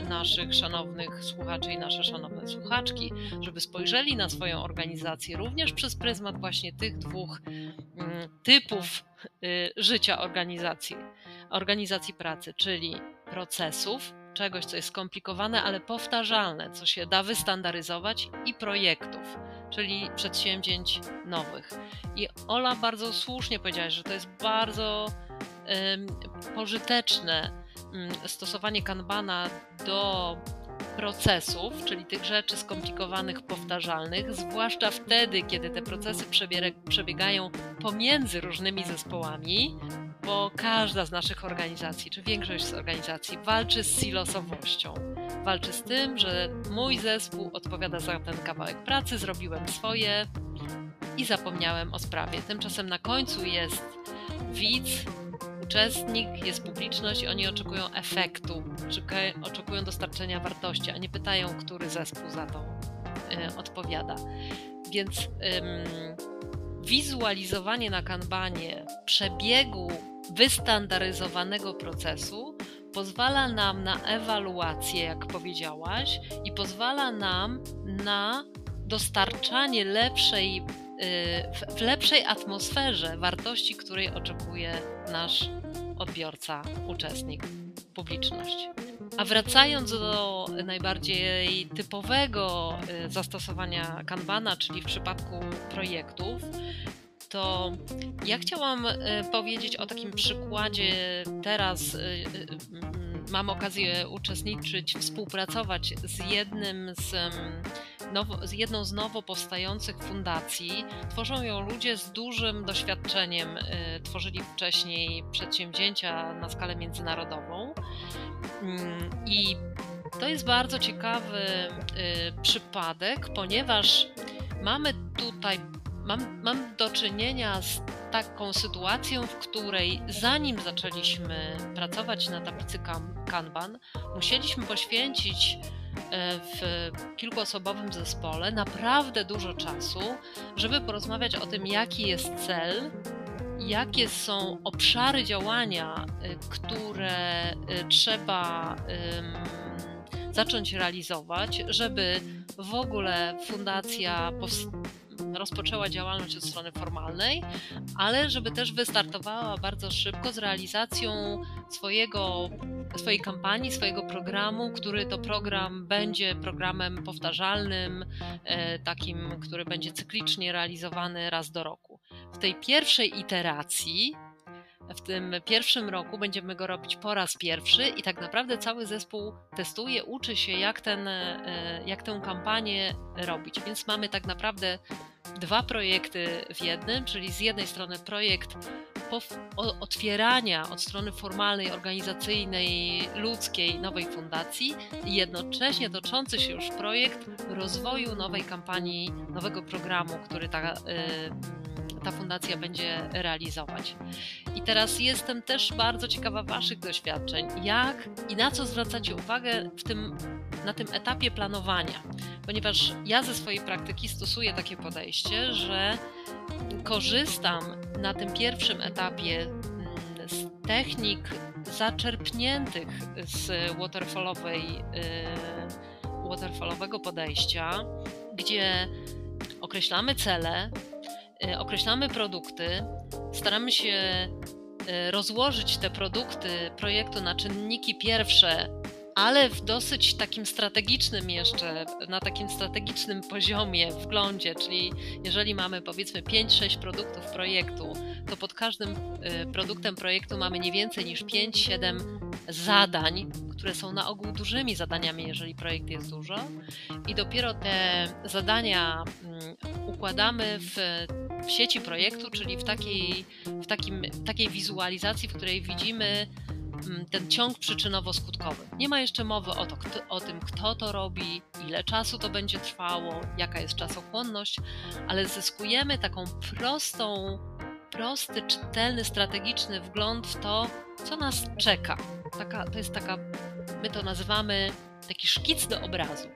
y, naszych szanownych słuchaczy i nasze szanowne słuchaczki, żeby spojrzeli na swoją organizację również przez pryzmat właśnie tych dwóch y, typów życia organizacji, organizacji pracy, czyli procesów czegoś, co jest skomplikowane, ale powtarzalne, co się da wystandaryzować i projektów, czyli przedsięwzięć nowych. I Ola bardzo słusznie powiedziała, że to jest bardzo um, pożyteczne um, stosowanie kanbana do procesów, czyli tych rzeczy skomplikowanych, powtarzalnych, zwłaszcza wtedy, kiedy te procesy przebiegają pomiędzy różnymi zespołami, bo każda z naszych organizacji, czy większość z organizacji walczy z silosowością. Walczy z tym, że mój zespół odpowiada za ten kawałek pracy, zrobiłem swoje i zapomniałem o sprawie. Tymczasem na końcu jest widz, uczestnik, jest publiczność i oni oczekują efektu, oczekują dostarczenia wartości, a nie pytają, który zespół za to y, odpowiada. Więc ym, wizualizowanie na kanbanie przebiegu wystandaryzowanego procesu pozwala nam na ewaluację, jak powiedziałaś, i pozwala nam na dostarczanie lepszej, y, w lepszej atmosferze wartości, której oczekuje nasz odbiorca, uczestnik, publiczność. A wracając do najbardziej typowego y, zastosowania Kanbana, czyli w przypadku projektów, to ja chciałam y, powiedzieć o takim przykładzie. Teraz y, mam okazję uczestniczyć, współpracować z jednym z nowo, z jedną z nowo powstających fundacji. Tworzą ją ludzie z dużym doświadczeniem. Tworzyli wcześniej przedsięwzięcia na skalę międzynarodową. Mm, I to jest bardzo ciekawy przypadek, ponieważ mamy tutaj mam, mam do czynienia z taką sytuacją, w której zanim zaczęliśmy pracować na tablicy Kanban, musieliśmy poświęcić e, w kilkuosobowym zespole naprawdę dużo czasu, żeby porozmawiać o tym, jaki jest cel, jakie są obszary działania, e, które trzeba zacząć realizować, żeby w ogóle fundacja rozpoczęła działalność od strony formalnej, ale żeby też wystartowała bardzo szybko z realizacją swojego, swojej kampanii, swojego programu, który to program będzie programem powtarzalnym, e, takim, który będzie cyklicznie realizowany raz do roku. W tej pierwszej iteracji w tym pierwszym roku będziemy go robić po raz pierwszy i tak naprawdę cały zespół testuje, uczy się, jak, ten, e, jak tę kampanię robić. Więc mamy tak naprawdę dwa projekty w jednym, czyli z jednej strony projekt otwierania od strony formalnej, organizacyjnej, ludzkiej nowej fundacji i jednocześnie toczący się już projekt rozwoju nowej kampanii, nowego programu, który ta y, ta fundacja będzie realizować. I teraz jestem też bardzo ciekawa Waszych doświadczeń. Jak i na co zwracacie uwagę w tym, na tym etapie planowania? Ponieważ ja ze swojej praktyki stosuję takie podejście, że korzystam na tym pierwszym etapie mm, z technik zaczerpniętych z waterfallowej, y, waterfallowego podejścia, gdzie określamy cele, określamy produkty, staramy się y, rozłożyć te produkty projektu na czynniki pierwsze, ale w dosyć takim strategicznym jeszcze, na takim strategicznym poziomie, wglądzie, czyli jeżeli mamy powiedzmy 5-6 produktów projektu, to pod każdym y, produktem projektu mamy nie więcej niż 5-7 zadań, które są na ogół dużymi zadaniami, jeżeli projekt jest dużo, i dopiero te zadania mm, układamy w w sieci projektu, czyli w takiej, w takim, takiej wizualizacji, w której widzimy mm, ten ciąg przyczynowo-skutkowy. Nie ma jeszcze mowy o, to, kto, o tym, kto to robi, ile czasu to będzie trwało, jaka jest czasochłonność, ale zyskujemy taką prostą, prosty, czytelny, strategiczny wgląd w to, co nas czeka. Taka, to jest taka, my to nazywamy taki szkic do obrazu.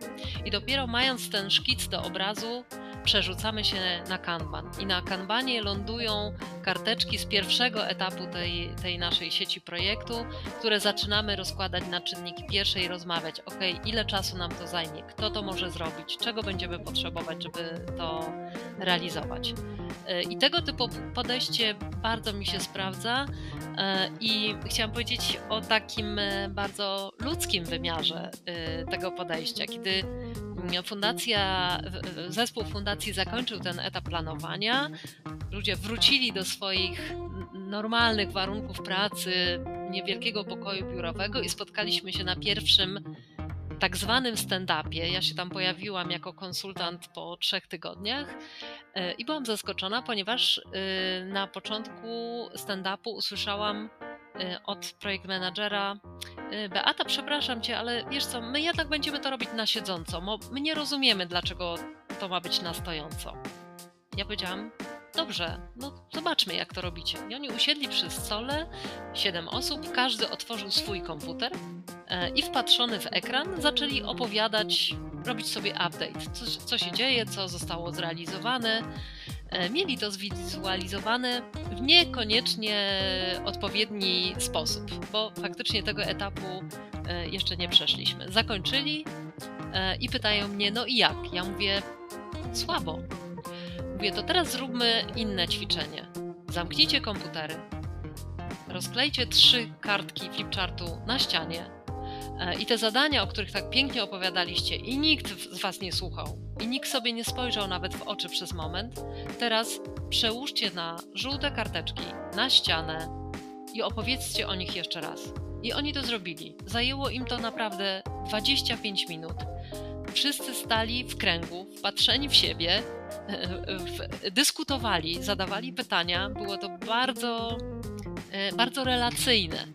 I dopiero mając ten szkic do obrazu, przerzucamy się na Kanban. I na Kanbanie lądują karteczki z pierwszego etapu tej, tej naszej sieci projektu, które zaczynamy rozkładać na czynniki pierwsze i rozmawiać, ok, ile czasu nam to zajmie, kto to może zrobić, czego będziemy potrzebować, żeby to realizować. E, I tego typu podejście bardzo mi się sprawdza e, i chciałam powiedzieć o takim e, bardzo ludzkim wymiarze tego podejścia, kiedy fundacja, zespół fundacji zakończył ten etap planowania, ludzie wrócili do swoich normalnych warunków pracy, niewielkiego pokoju biurowego i spotkaliśmy się na pierwszym tak zwanym stand-upie. Ja się tam pojawiłam jako konsultant po trzech tygodniach e, i byłam zaskoczona, ponieważ e, na początku stand-upu usłyszałam od projekt managera Beata, przepraszam cię, ale wiesz co, my jednak będziemy to robić na siedząco, bo my nie rozumiemy, dlaczego to ma być na stojąco. Ja powiedziałam, dobrze, no zobaczmy jak to robicie. I oni usiedli przy stole, siedem osób, każdy otworzył swój komputer e, i wpatrzony w ekran zaczęli opowiadać, robić sobie update, co, co się dzieje, co zostało zrealizowane. E, mieli to zwizualizowane w niekoniecznie odpowiedni sposób, bo faktycznie tego etapu e, jeszcze nie przeszliśmy. Zakończyli i pytają mnie, no i jak? Ja mówię, słabo Mówię, to teraz zróbmy inne ćwiczenie. Zamknijcie komputery, rozklejcie trzy kartki flipchartu na ścianie e, i te zadania, o których tak pięknie opowiadaliście i nikt z Was nie słuchał i nikt sobie nie spojrzał nawet w oczy przez moment, teraz przełóżcie na żółte karteczki na ścianę i opowiedzcie o nich jeszcze raz. I oni to zrobili. Zajęło im to naprawdę 25 minut. Wszyscy stali w kręgu, wpatrzeni w siebie, [laughs] dyskutowali, zadawali pytania. Było to bardzo bardzo relacyjne.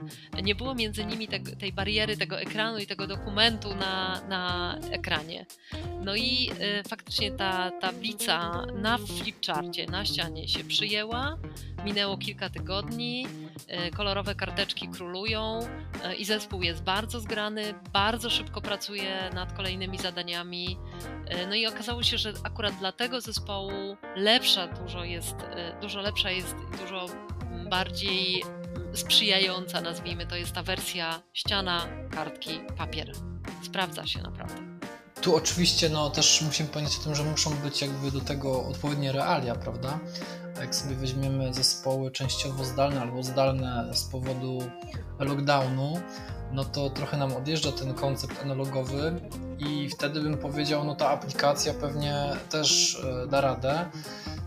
Nie było między nimi te, tej bariery, tego ekranu i tego dokumentu na, na ekranie. No i e, faktycznie ta tablica na flipcharcie, na ścianie się przyjęła. Minęło kilka tygodni, e, kolorowe karteczki królują i zespół jest bardzo zgrany, bardzo szybko pracuje nad kolejnymi zadaniami. No i okazało się, że akurat dla tego zespołu lepsza dużo jest, dużo lepsza jest, dużo bardziej sprzyjająca, nazwijmy to, jest ta wersja ściana, kartki, papier. Sprawdza się naprawdę. Tu oczywiście no, też musimy pamiętać o tym, że muszą być jakby do tego odpowiednie realia, prawda? Jak sobie weźmiemy zespoły częściowo zdalne albo zdalne z powodu lockdownu, no to trochę nam odjeżdża ten koncept analogowy i wtedy bym powiedział, no ta aplikacja pewnie też e, da radę.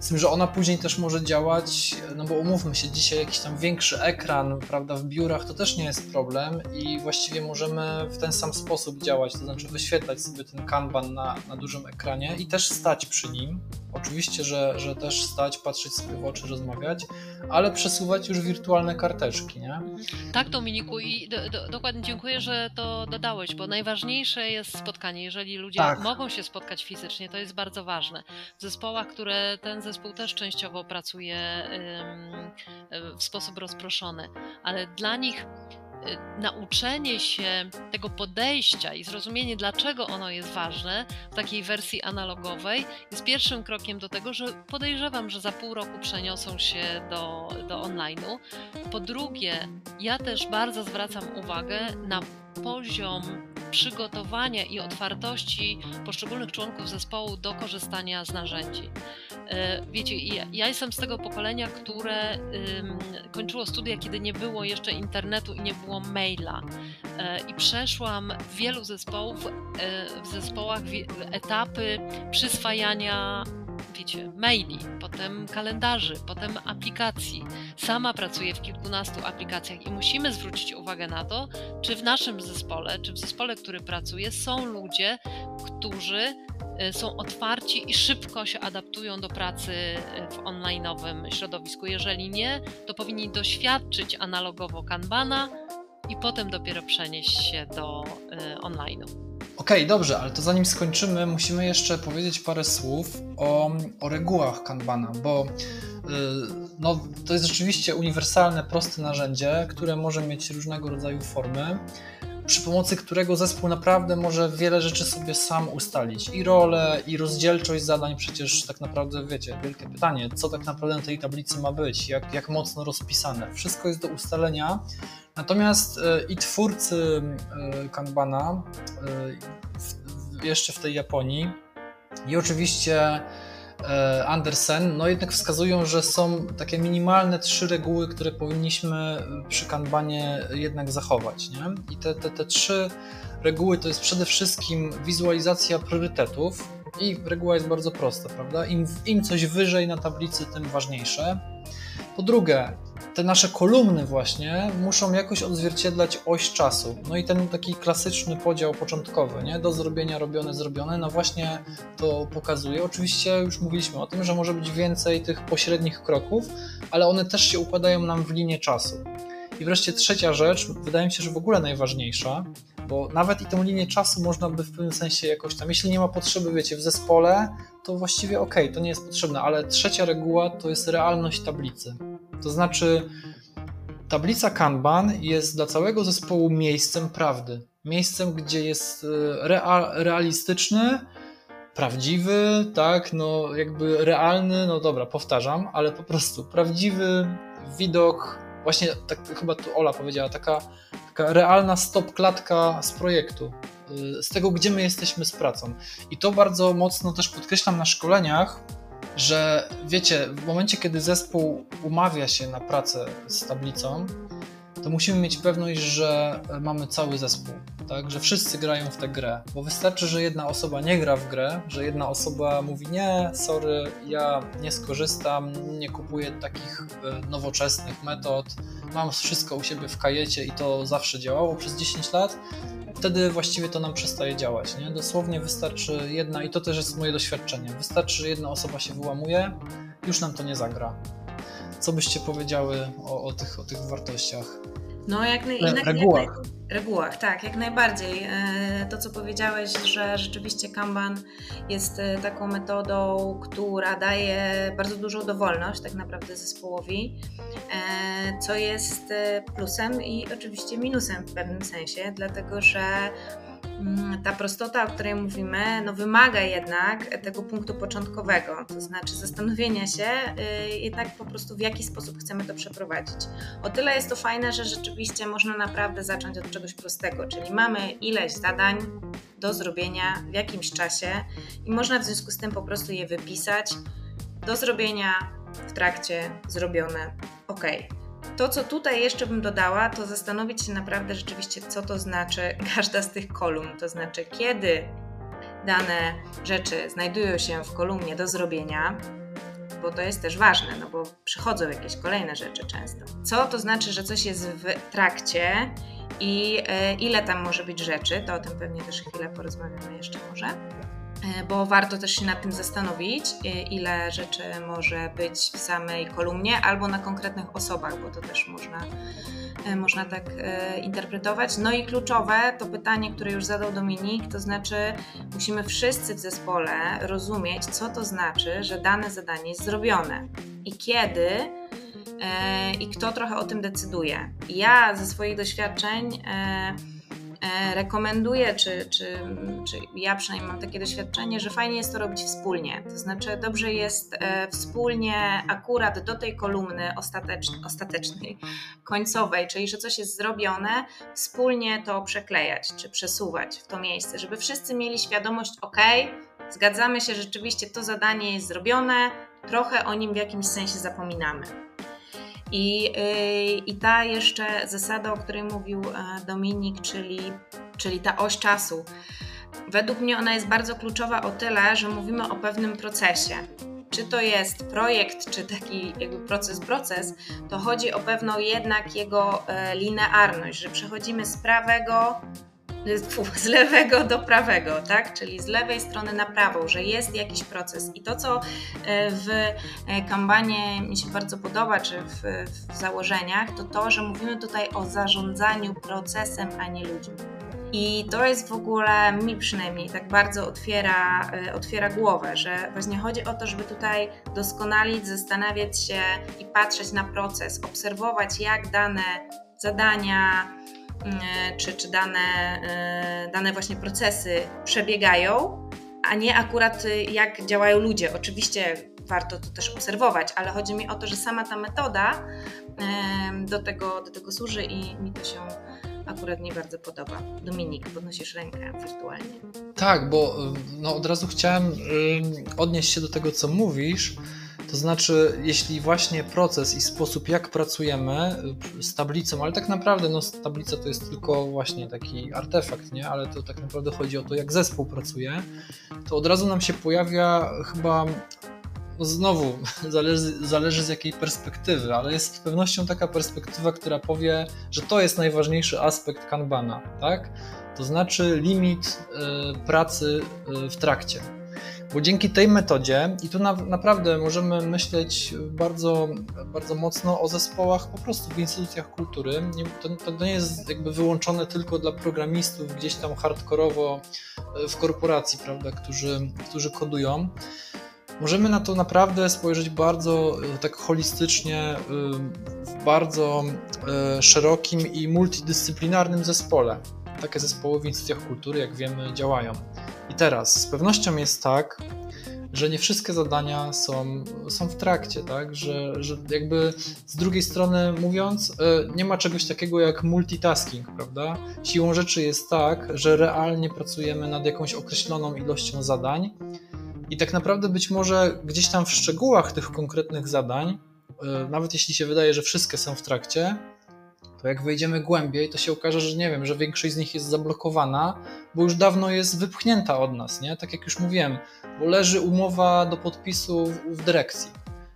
Z tym, że ona później też może działać, no bo umówmy się, dzisiaj jakiś tam większy ekran, prawda, w biurach to też nie jest problem i właściwie możemy w ten sam sposób działać, to znaczy wyświetlać sobie ten kanban na, na dużym ekranie i też stać przy nim. Oczywiście, że, że też stać, patrzeć sobie w oczy, rozmawiać, ale przesuwać już wirtualne karteczki, nie? Tak, Dominiku, i do, do, dokładnie dziękuję, że to dodałeś, bo najważniejsze jest spotkanie. Jeżeli ludzie tak. mogą się spotkać fizycznie, to jest bardzo ważne. W zespołach, które ten zespół też częściowo pracuje w sposób rozproszony, ale dla nich nauczenie się tego podejścia i zrozumienie, dlaczego ono jest ważne w takiej wersji analogowej, jest pierwszym krokiem do tego, że podejrzewam, że za pół roku przeniosą się do, do online'u. Po drugie, ja też bardzo zwracam uwagę na poziom przygotowania i otwartości poszczególnych członków zespołu do korzystania z narzędzi. E, wiecie, ja jestem z tego pokolenia, które kończyło studia, kiedy nie było jeszcze internetu i nie było maila. E, I przeszłam w wielu zespołów, e, w zespołach etapy przyswajania maili, potem kalendarzy, potem aplikacji. Sama pracuję w kilkunastu aplikacjach i musimy zwrócić uwagę na to, czy w naszym zespole, czy w zespole, który pracuje, są ludzie, którzy y, są otwarci i szybko się adaptują do pracy y, w online'owym środowisku. Jeżeli nie, to powinni doświadczyć analogowo Kanbana i potem dopiero przenieść się do y, online'u. Okej, okay, dobrze, ale to zanim skończymy, musimy jeszcze powiedzieć parę słów o, o regułach Kanbana, bo yy, no, to jest rzeczywiście uniwersalne, proste narzędzie, które może mieć różnego rodzaju formy, przy pomocy którego zespół naprawdę może wiele rzeczy sobie sam ustalić. I rolę, i rozdzielczość zadań, przecież tak naprawdę wiecie, wielkie pytanie, co tak naprawdę na tej tablicy ma być, jak, jak mocno rozpisane. Wszystko jest do ustalenia Natomiast e, i twórcy e, Kanbana e, jeszcze w tej Japonii i oczywiście Andersen, no jednak wskazują, że są takie minimalne trzy reguły, które powinniśmy przy Kanbanie jednak zachować. Nie? I te, te, te trzy reguły to jest przede wszystkim wizualizacja priorytetów i reguła jest bardzo prosta, prawda? Im, im coś wyżej na tablicy, tym ważniejsze. Po drugie, te nasze kolumny właśnie muszą jakoś odzwierciedlać oś czasu. No i ten taki klasyczny podział początkowy, nie? Do zrobienia, robione, zrobione, no właśnie to pokazuje. Oczywiście już mówiliśmy o tym, że może być więcej tych pośrednich kroków, ale one też się układają nam w linię czasu. I wreszcie trzecia rzecz, wydaje mi się, że w ogóle najważniejsza, bo nawet i tę linię czasu można by w pewnym sensie jakoś tam, jeśli nie ma potrzeby, wiecie, w zespole, to właściwie ok, to nie jest potrzebne, ale trzecia reguła to jest realność tablicy. To znaczy, tablica Kanban jest dla całego zespołu miejscem prawdy. Miejscem, gdzie jest e, real, realistyczny, prawdziwy, tak, no jakby realny, no dobra, powtarzam, ale po prostu prawdziwy widok, właśnie tak chyba tu Ola powiedziała, taka, taka realna stop klatka z projektu, z tego, gdzie my jesteśmy z pracą. I to bardzo mocno też podkreślam na szkoleniach, że wiecie, w momencie, kiedy zespół umawia się na pracę z tablicą, to musimy mieć pewność, że mamy cały zespół, tak? że wszyscy grają w tę grę. Bo wystarczy, że jedna osoba nie gra w grę, że jedna osoba mówi: Nie, sorry, ja nie skorzystam, nie kupuję takich e, nowoczesnych metod, mam wszystko u siebie w kajecie i to zawsze działało przez 10 lat wtedy właściwie to nam przestaje działać. Nie? Dosłownie wystarczy jedna, i to też jest moje doświadczenie, wystarczy, że jedna osoba się wyłamuje, już nam to nie zagra. co byście powiedziały o, o, tych, o tych wartościach? No, jak, naj, jak, regułach. Jak, regułach, tak, jak najbardziej. E, to, co powiedziałeś, że rzeczywiście Kanban jest e, taką metodą, która daje bardzo dużą dowolność tak naprawdę zespołowi, e, co jest plusem i oczywiście minusem w pewnym sensie, dlatego że ta prostota, o której mówimy, no wymaga jednak tego punktu początkowego, to znaczy zastanowienia się y, jednak po prostu w jaki sposób chcemy to przeprowadzić. O tyle jest to fajne, że rzeczywiście można naprawdę zacząć od czegoś prostego, czyli mamy ileś zadań do zrobienia w jakimś czasie i można w związku z tym po prostu je wypisać do zrobienia w trakcie, zrobione, ok. To, co tutaj jeszcze bym dodała, to zastanowić się naprawdę rzeczywiście, co to znaczy [laughs] każda z tych kolumn. To znaczy, kiedy dane rzeczy znajdują się w kolumnie do zrobienia, bo to jest też ważne, no bo przychodzą jakieś kolejne rzeczy często. Co to znaczy, że coś jest w trakcie i e, ile tam może być rzeczy, to o tym pewnie też chwilę porozmawiamy jeszcze może. E, bo warto też się nad tym zastanowić, e, ile rzeczy może być w samej kolumnie albo na konkretnych osobach, bo to też można, e, można tak interpretować. No i kluczowe to pytanie, które już zadał Dominik, to znaczy musimy wszyscy w zespole rozumieć, co to znaczy, że dane zadanie jest zrobione i kiedy i kto trochę o tym decyduje. Ja ze swoich doświadczeń E, rekomenduję, czy, czy, czy ja przynajmniej mam takie doświadczenie, że fajnie jest to robić wspólnie. To znaczy, dobrze jest e, wspólnie akurat do tej kolumny ostatecznej, ostatecznej końcowej, czyli że coś jest zrobione, wspólnie to przeklejać czy przesuwać w to miejsce, żeby wszyscy mieli świadomość, ok, zgadzamy się, rzeczywiście to zadanie jest zrobione, trochę o nim w jakimś sensie zapominamy. I, yy, I ta jeszcze zasada, o której mówił e, Dominik, czyli, czyli ta oś czasu. Według mnie ona jest bardzo kluczowa o tyle, że mówimy o pewnym procesie. Czy to jest projekt, czy taki jakby proces, proces, to chodzi o pewną jednak jego e, linearność, że przechodzimy z prawego z lewego do prawego, tak? Czyli z lewej strony na prawą, że jest jakiś proces. I to, co e, w e, kampanii mi się bardzo podoba, czy w, w założeniach, to to, że mówimy tutaj o zarządzaniu procesem, a nie ludźmi. I to jest w ogóle mi przynajmniej tak bardzo otwiera, e, otwiera głowę, że właśnie chodzi o to, żeby tutaj doskonalić, zastanawiać się i patrzeć na proces, obserwować, jak dane zadania, czy, czy dane, e, dane właśnie procesy przebiegają, a nie akurat y, jak działają ludzie. Oczywiście warto to też obserwować, ale chodzi mi o to, że sama ta metoda do tego, do tego służy i mi to się akurat nie bardzo podoba. Dominik, podnosisz rękę wirtualnie. Tak, bo no, od razu chciałem odnieść się do tego, co mówisz to znaczy, jeśli właśnie proces i sposób, jak pracujemy y, z tablicą, ale tak naprawdę no, tablica to jest tylko właśnie taki artefakt, nie? ale to tak naprawdę chodzi o to, jak zespół pracuje, to od razu nam się pojawia chyba no znowu [laughs] zależy, zależy z jakiej perspektywy, ale jest z pewnością taka perspektywa, która powie, że to jest najważniejszy aspekt Kanbana, tak? To znaczy limit y, pracy y, w trakcie. Bo dzięki tej metodzie, i tu na, naprawdę możemy myśleć bardzo, bardzo mocno o zespołach po prostu w instytucjach kultury. To, to nie jest jakby wyłączone tylko dla programistów gdzieś tam hardkorowo e, w korporacji, prawda, którzy, którzy kodują. Możemy na to naprawdę spojrzeć bardzo e, tak holistycznie, e, w bardzo szerokim i multidyscyplinarnym zespole. Takie zespoły w instytucjach kultury, jak wiemy, działają. I teraz z pewnością jest tak, że nie wszystkie zadania są, są w trakcie, tak? Że, że jakby z drugiej strony mówiąc, e, nie ma czegoś takiego jak multitasking, prawda? Siłą rzeczy jest tak, że realnie pracujemy nad jakąś określoną ilością zadań i tak naprawdę być może gdzieś tam w szczegółach tych konkretnych zadań, e, nawet jeśli się wydaje, że wszystkie są w trakcie, to jak wejdziemy głębiej, to się okaże, że nie wiem, że większość z nich jest zablokowana, bo już dawno jest wypchnięta od nas, nie? Tak jak już mówiłem, bo leży umowa do podpisu w, w dyrekcji.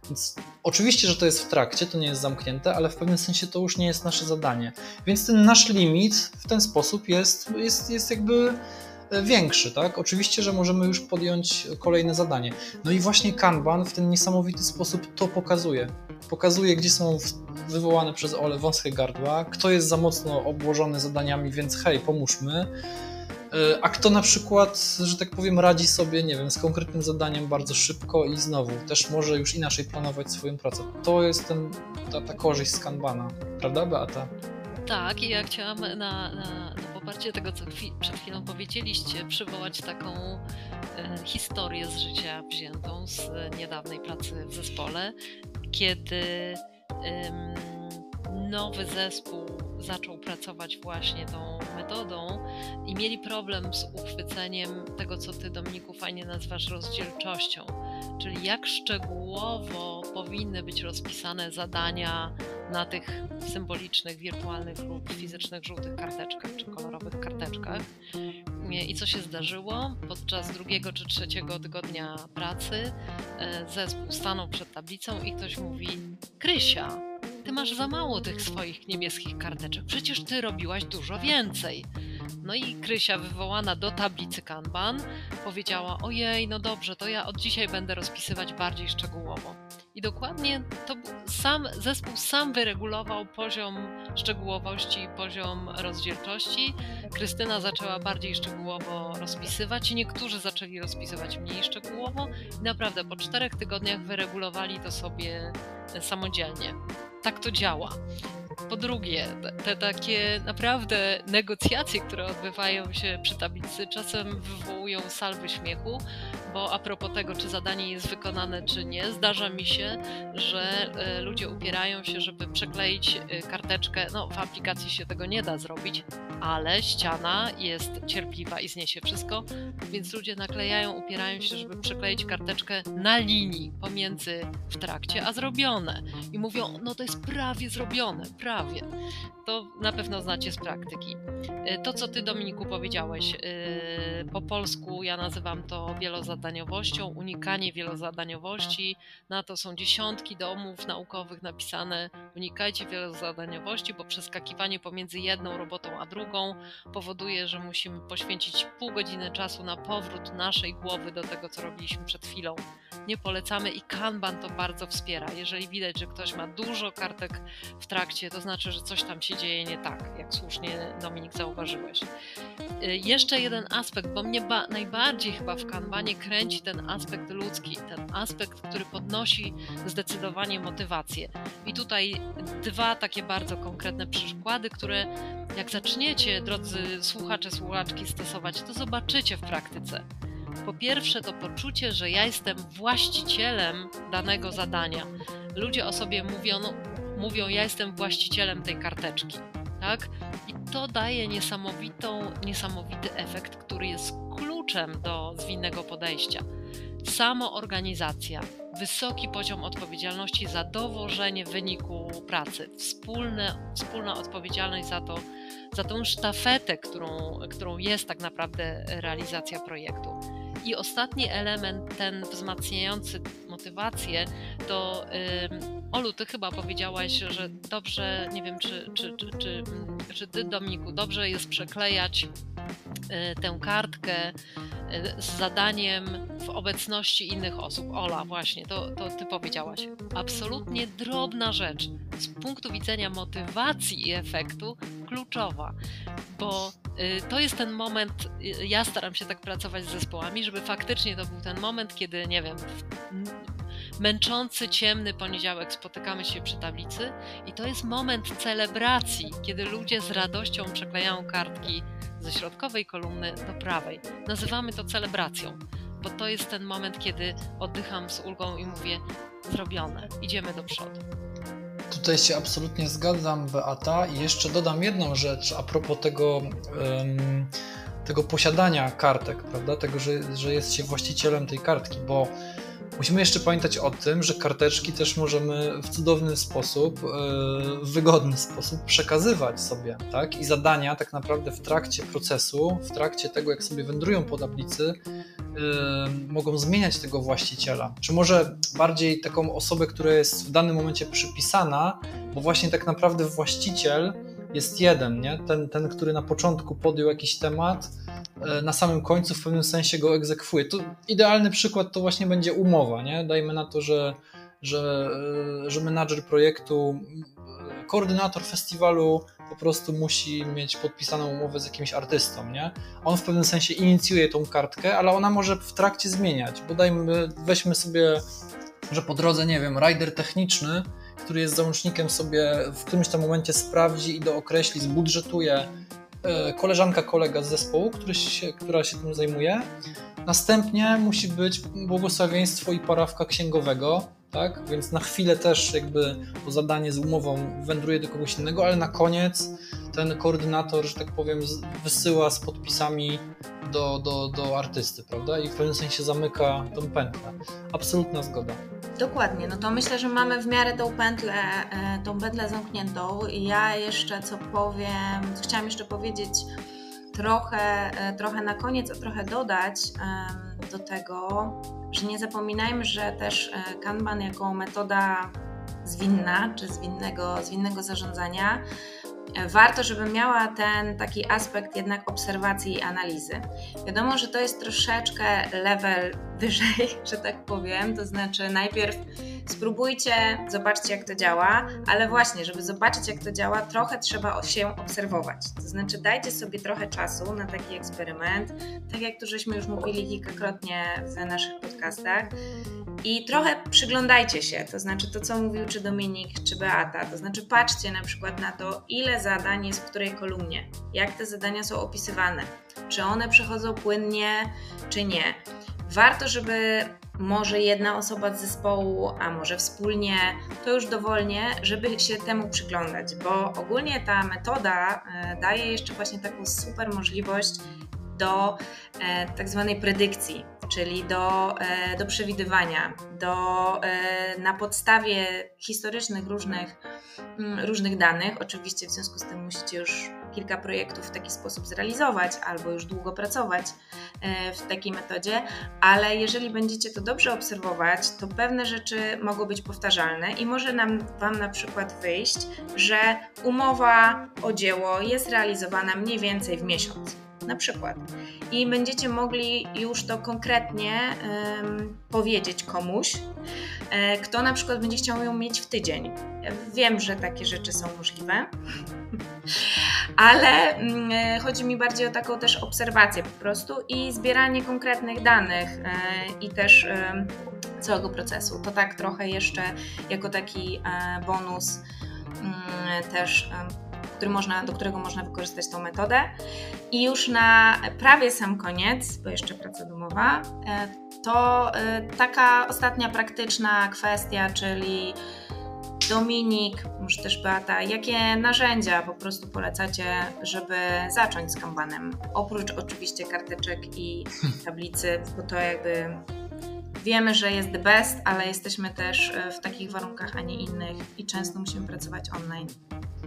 Więc oczywiście, że to jest w trakcie, to nie jest zamknięte, ale w pewnym sensie to już nie jest nasze zadanie. Więc ten nasz limit w ten sposób jest, jest, jest jakby większy, tak? Oczywiście, że możemy już podjąć kolejne zadanie. No i właśnie Kanban w ten niesamowity sposób to pokazuje. Pokazuje, gdzie są wywołane przez Ole wąskie gardła, kto jest za mocno obłożony zadaniami, więc hej, pomóżmy. E, a kto na przykład, że tak powiem, radzi sobie, nie wiem, z konkretnym zadaniem bardzo szybko i znowu też może już inaczej planować swoją pracę. To jest ten, ta, ta korzyść z Kanbana, prawda Beata? Tak, i ja chciałam na, na, na poparcie tego, co przed chwilą powiedzieliście, przywołać taką e, historię z życia wziętą z niedawnej pracy w zespole, kiedy nowy zespół zaczął pracować właśnie tą metodą i mieli problem z uchwyceniem tego, co ty, Dominiku, fajnie nazywasz rozdzielczością, czyli jak szczegółowo powinny być rozpisane zadania na tych symbolicznych, wirtualnych lub fizycznych żółtych karteczkach czy kolorowych karteczkach. I co się zdarzyło? Podczas drugiego czy trzeciego tygodnia pracy e, zespół stanął przed tablicą i ktoś mówi: Krysia, ty masz za mało tych swoich niebieskich karteczek. Przecież ty robiłaś dużo więcej. No i Krysia, wywołana do tablicy Kanban, powiedziała: Ojej, no dobrze, to ja od dzisiaj będę rozpisywać bardziej szczegółowo. I dokładnie to sam zespół sam wyregulował poziom szczegółowości, poziom rozdzielczości. Krystyna zaczęła bardziej szczegółowo rozpisywać, i niektórzy zaczęli rozpisywać mniej szczegółowo. I naprawdę po czterech tygodniach wyregulowali to sobie samodzielnie tak to działa. Po drugie, te takie naprawdę negocjacje, które odbywają się przy tablicy, czasem wywołują salwy śmiechu, bo a propos tego, czy zadanie jest wykonane, czy nie, zdarza mi się, że e, ludzie upierają się, żeby przekleić e, karteczkę. No, w aplikacji się tego nie da zrobić, ale ściana jest cierpliwa i zniesie wszystko, więc ludzie naklejają, upierają się, żeby przekleić karteczkę na linii pomiędzy w trakcie, a zrobione. I mówią, no to jest prawie zrobione, prawie. To na pewno znacie z praktyki. E, to, co ty, Dominiku, powiedziałeś, po polsku ja nazywam to wielozadaniowością, unikanie wielozadaniowości. Na to są dziesiątki domów naukowych napisane. Unikajcie wielozadaniowości, bo przeskakiwanie pomiędzy jedną robotą a drugą powoduje, że musimy poświęcić pół godziny czasu na powrót naszej głowy do tego, co robiliśmy przed chwilą. Nie polecamy i Kanban to bardzo wspiera. Jeżeli widać, że ktoś ma dużo kartek w trakcie, to znaczy, że coś tam się dzieje nie tak, jak słusznie Dominik zauważyłeś. Y, jeszcze jeden aspekt, bo mnie najbardziej chyba w Kanbanie kręci ten aspekt ludzki, ten aspekt, który podnosi zdecydowanie motywację. I tutaj dwa takie bardzo konkretne przykłady, które jak zaczniecie, drodzy słuchacze, słuchaczki, stosować, to zobaczycie w praktyce. Po pierwsze, to poczucie, że ja jestem właścicielem danego zadania. Ludzie o sobie mówią, no, mówią ja jestem właścicielem tej karteczki. Tak? I to daje niesamowitą, niesamowity efekt, który jest kluczem do zwinnego podejścia. Samoorganizacja, wysoki poziom odpowiedzialności za dowożenie wyniku pracy, wspólne, wspólna odpowiedzialność za to, za tą sztafetę, którą, którą jest tak naprawdę realizacja projektu. I ostatni element, ten wzmacniający motywację, to Olu, ty chyba powiedziałaś, że dobrze, nie wiem, czy, czy, czy, czy, ty, Dominiku, dobrze jest przeklejać tę kartkę yy, z zadaniem w obecności innych osób. Ola, właśnie, to, to ty powiedziałaś. Absolutnie drobna rzecz. Z punktu widzenia motywacji i efektu kluczowa, bo Y, to jest ten moment, y, ja staram się tak pracować z zespołami, żeby faktycznie to był ten moment, kiedy, nie wiem, męczący, ciemny poniedziałek spotykamy się przy tablicy i to jest moment celebracji, kiedy ludzie z radością przeklejają kartki ze środkowej kolumny do prawej. Nazywamy to celebracją, bo to jest ten moment, kiedy oddycham z ulgą i mówię: zrobione, idziemy do przodu. Tutaj się absolutnie zgadzam, Beata. I jeszcze dodam jedną rzecz a propos tego, um, tego posiadania kartek, prawda? Tego, że, że jest się właścicielem tej kartki, bo Musimy jeszcze pamiętać o tym, że karteczki też możemy w cudowny sposób, e, w wygodny sposób przekazywać sobie, tak? I zadania tak naprawdę w trakcie procesu, w trakcie tego, jak sobie wędrują po tablicy, e, mogą zmieniać tego właściciela. Czy może bardziej taką osobę, która jest w danym momencie przypisana, bo właśnie tak naprawdę właściciel jest jeden, nie? Ten, ten, który na początku podjął jakiś temat, e, na samym końcu w pewnym sensie go egzekwuje. To idealny przykład to właśnie będzie umowa, nie? Dajmy na to, że, że, e, że menadżer projektu, koordynator festiwalu po prostu musi mieć podpisaną umowę z jakimś artystą, nie? On w pewnym sensie inicjuje tą kartkę, ale ona może w trakcie zmieniać, bo dajmy, weźmy sobie, że po drodze, nie wiem, rider techniczny, który jest załącznikiem sobie w którymś tam momencie sprawdzi i dookreśli, zbudżetuje e, koleżanka, kolega z zespołu, który się, która się tym zajmuje. Następnie musi być błogosławieństwo i parawka księgowego, tak? Więc na chwilę też jakby to zadanie z umową wędruje do kogoś innego, ale na koniec ten koordynator, że tak powiem, wysyła z podpisami do, do, do artysty, prawda? I w pewnym sensie zamyka tą pętlę. Absolutna zgoda. Dokładnie, no to myślę, że mamy w miarę tą pętlę, e, tą pętlę zamkniętą. Ja jeszcze co powiem, chciałam jeszcze powiedzieć trochę, e, trochę na koniec, a trochę dodać do tego, nie zapominajmy, że też e, Kanban jako metoda zwinna, czy zwinnego, zwinnego zarządzania, e, warto, żeby miała ten taki aspekt jednak obserwacji i analizy. Wiadomo, że to jest troszeczkę level wyżej, [laughs] że tak powiem, to znaczy najpierw spróbujcie, zobaczcie jak to działa, ale właśnie, żeby zobaczyć jak to działa, trochę trzeba się obserwować. To znaczy dajcie sobie trochę czasu na taki eksperyment, tak jak tu żeśmy już mówili kilkakrotnie w naszych podcastach i trochę przyglądajcie się, to znaczy to co mówił czy Dominik, czy Beata, to znaczy patrzcie na przykład na to, ile zadań jest w której kolumnie, jak te zadania są opisywane, czy one przechodzą płynnie, czy nie. Warto, żeby może jedna osoba z zespołu, a może wspólnie, to już dowolnie, żeby się temu przyglądać, bo ogólnie ta metoda e, daje jeszcze właśnie taką super możliwość do e, tak zwanej predykcji, czyli do, e, do przewidywania, do, na podstawie historycznych różnych, mm, różnych danych. Oczywiście w związku z tym musicie już kilka projektów w taki sposób zrealizować, albo już długo pracować e, w takiej metodzie, ale jeżeli będziecie to dobrze obserwować, to pewne rzeczy mogą być powtarzalne i może nam, Wam na przykład wyjść, że umowa o dzieło jest realizowana mniej więcej w miesiąc na przykład. I będziecie mogli już to konkretnie um, powiedzieć komuś, e, kto na przykład będzie chciał ją mieć w tydzień. Wiem, że takie rzeczy są możliwe, [laughs] ale mm, e, chodzi mi bardziej o taką też obserwację po prostu i zbieranie konkretnych danych e, i też całego procesu. To tak trochę jeszcze jako taki bonus mm, też który można, do którego można wykorzystać tą metodę. I już na prawie sam koniec, bo jeszcze praca domowa, e, to e, taka ostatnia praktyczna kwestia, czyli Dominik, może też Beata, jakie narzędzia po prostu polecacie, żeby zacząć z kanbanem? Oprócz oczywiście karteczek i tablicy, bo to jakby wiemy, że jest the best, ale jesteśmy też e, w takich warunkach, a nie innych i często musimy pracować online.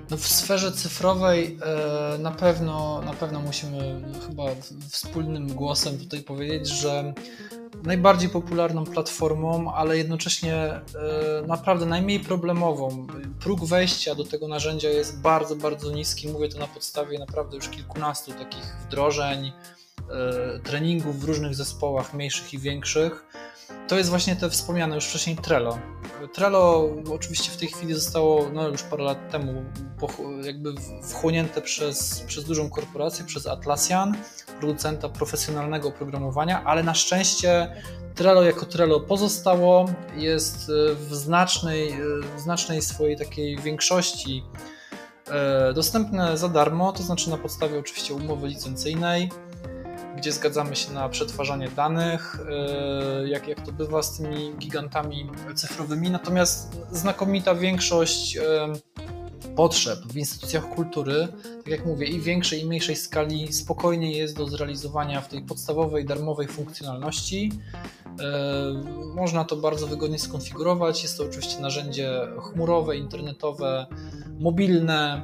No w sferze cyfrowej e, na pewno, na pewno musimy chyba wspólnym głosem tutaj powiedzieć, że najbardziej popularną platformą, ale jednocześnie e, naprawdę najmniej problemową. Próg wejścia do tego narzędzia jest bardzo, bardzo niski. Mówię to na podstawie naprawdę już kilkunastu takich wdrożeń, e, treningów w różnych zespołach, mniejszych i większych to jest właśnie te wspomniane już wcześniej Trello. Trello oczywiście w tej chwili zostało no, już parę lat temu jakby wchłonięte przez, przez dużą korporację, przez Atlassian, producenta profesjonalnego oprogramowania, ale na szczęście Trello jako Trello pozostało, jest w znacznej, w znacznej swojej takiej większości e, dostępne za darmo, to znaczy na podstawie oczywiście umowy licencyjnej gdzie zgadzamy się na przetwarzanie danych, e, jak, jak to bywa z tymi gigantami cyfrowymi. Natomiast znakomita większość e, potrzeb w instytucjach kultury, tak jak mówię, i większej i mniejszej skali spokojnie jest do zrealizowania w tej podstawowej, darmowej funkcjonalności. E, można to bardzo wygodnie skonfigurować. Jest to oczywiście narzędzie chmurowe, internetowe, mobilne.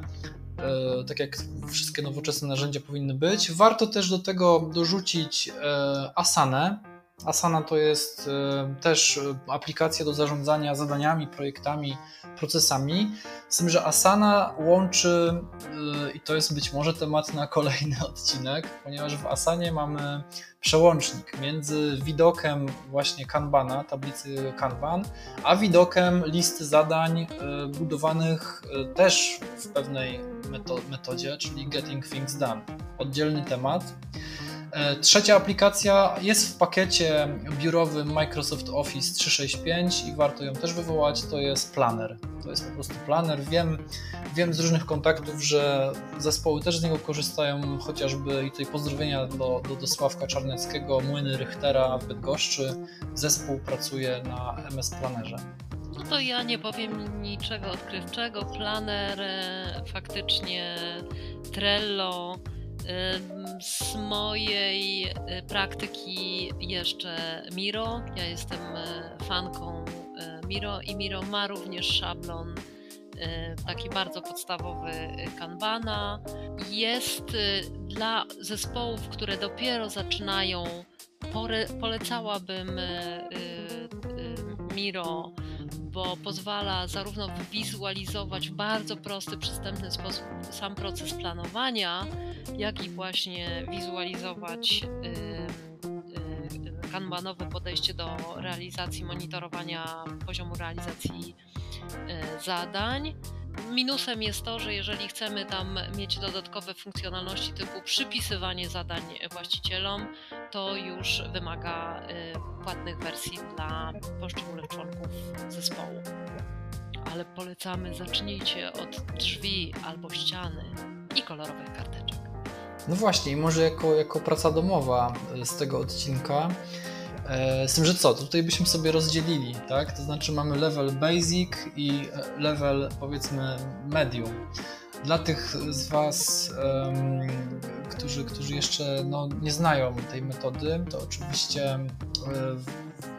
E, tak jak wszystkie nowoczesne narzędzia powinny być. Warto też do tego dorzucić e, Asanę. Asana to jest też aplikacja do zarządzania zadaniami, projektami, procesami. Z tym, że Asana łączy, i to jest być może temat na kolejny [laughs] odcinek, ponieważ w Asanie mamy przełącznik między widokiem właśnie Kanbana, tablicy Kanban, a widokiem listy zadań budowanych też w pewnej metodzie, czyli Getting Things Done. Oddzielny temat. E, trzecia aplikacja jest w pakiecie biurowym Microsoft Office 365 i warto ją też wywołać. To jest Planner. To jest po prostu Planner. Wiem, wiem z różnych kontaktów, że zespoły też z niego korzystają, chociażby i tutaj pozdrowienia do, do, do Sławka Czarneckiego, Młyny Richtera w Bydgoszczy. Zespół pracuje na MS Plannerze. No to ja nie powiem niczego odkrywczego. Planner, e, faktycznie Trello z mojej y, praktyki jeszcze Miro. Ja jestem y, fanką y, Miro i Miro ma również szablon taki bardzo podstawowy Kanbana. Jest dla zespołów, które dopiero zaczynają, polecałabym Miro bo pozwala zarówno wizualizować w bardzo prosty, przystępny sposób sam proces planowania, jak i właśnie wizualizować kanbanowe podejście do realizacji, monitorowania poziomu realizacji y, zadań. Minusem jest to, że jeżeli chcemy tam mieć dodatkowe funkcjonalności typu przypisywanie zadań właścicielom, to już wymaga y, płatnych wersji dla poszczególnych członków zespołu. Ale polecamy, zacznijcie od drzwi albo ściany i kolorowych karteczek. No właśnie, może jako, jako praca domowa y, z tego odcinka. E, z tym, że co, tutaj byśmy sobie rozdzielili, tak? To znaczy mamy level basic i e, level powiedzmy medium. Dla tych z Was, um, którzy, którzy jeszcze no, nie znają tej metody, to oczywiście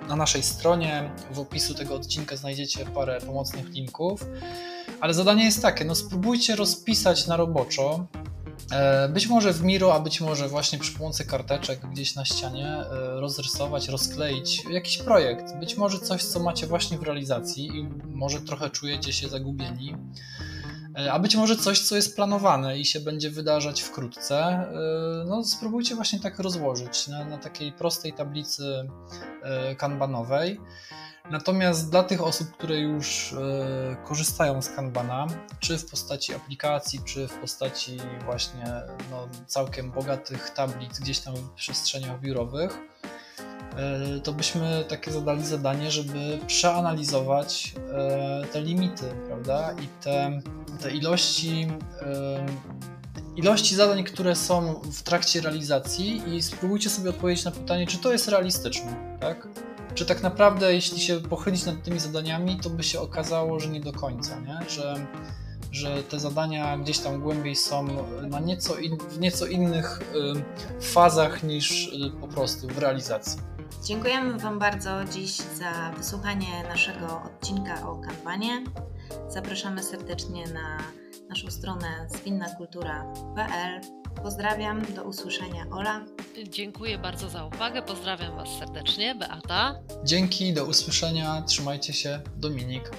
na naszej stronie w opisu tego odcinka znajdziecie parę pomocnych linków. Ale zadanie jest takie, no spróbujcie rozpisać na roboczo E, być może w Miro, a być może właśnie przy pomocy karteczek gdzieś na ścianie e, rozrysować, rozkleić jakiś projekt. Być może coś, co macie właśnie w realizacji i może trochę czujecie się zagubieni. E, a być może coś, co jest planowane i się będzie wydarzać wkrótce. No, spróbujcie właśnie tak rozłożyć na, na takiej prostej tablicy kanbanowej. Natomiast dla tych osób, które już e, korzystają z Kanbana, czy w postaci aplikacji, czy w postaci właśnie no, całkiem bogatych tablic gdzieś tam w przestrzeniach biurowych, e, to byśmy takie zadali zadanie, żeby przeanalizować e, te limity, prawda? I te, te ilości ilości zadań, które są w trakcie realizacji i spróbujcie sobie odpowiedzieć na pytanie, czy to jest realistyczne, tak? Czy tak naprawdę, jeśli się pochylić nad tymi zadaniami, to by się okazało, że nie do końca, nie? Że, że te zadania gdzieś tam głębiej są na nieco in, w nieco innych y, fazach niż y, po prostu w realizacji. Dziękujemy Wam bardzo dziś za wysłuchanie naszego odcinka o kanbanie. Zapraszamy serdecznie na naszą stronę zwinnakultura.pl Pozdrawiam, do usłyszenia Ola. Dziękuję bardzo za uwagę, pozdrawiam Was serdecznie, Beata. Dzięki, do usłyszenia, trzymajcie się, Dominik.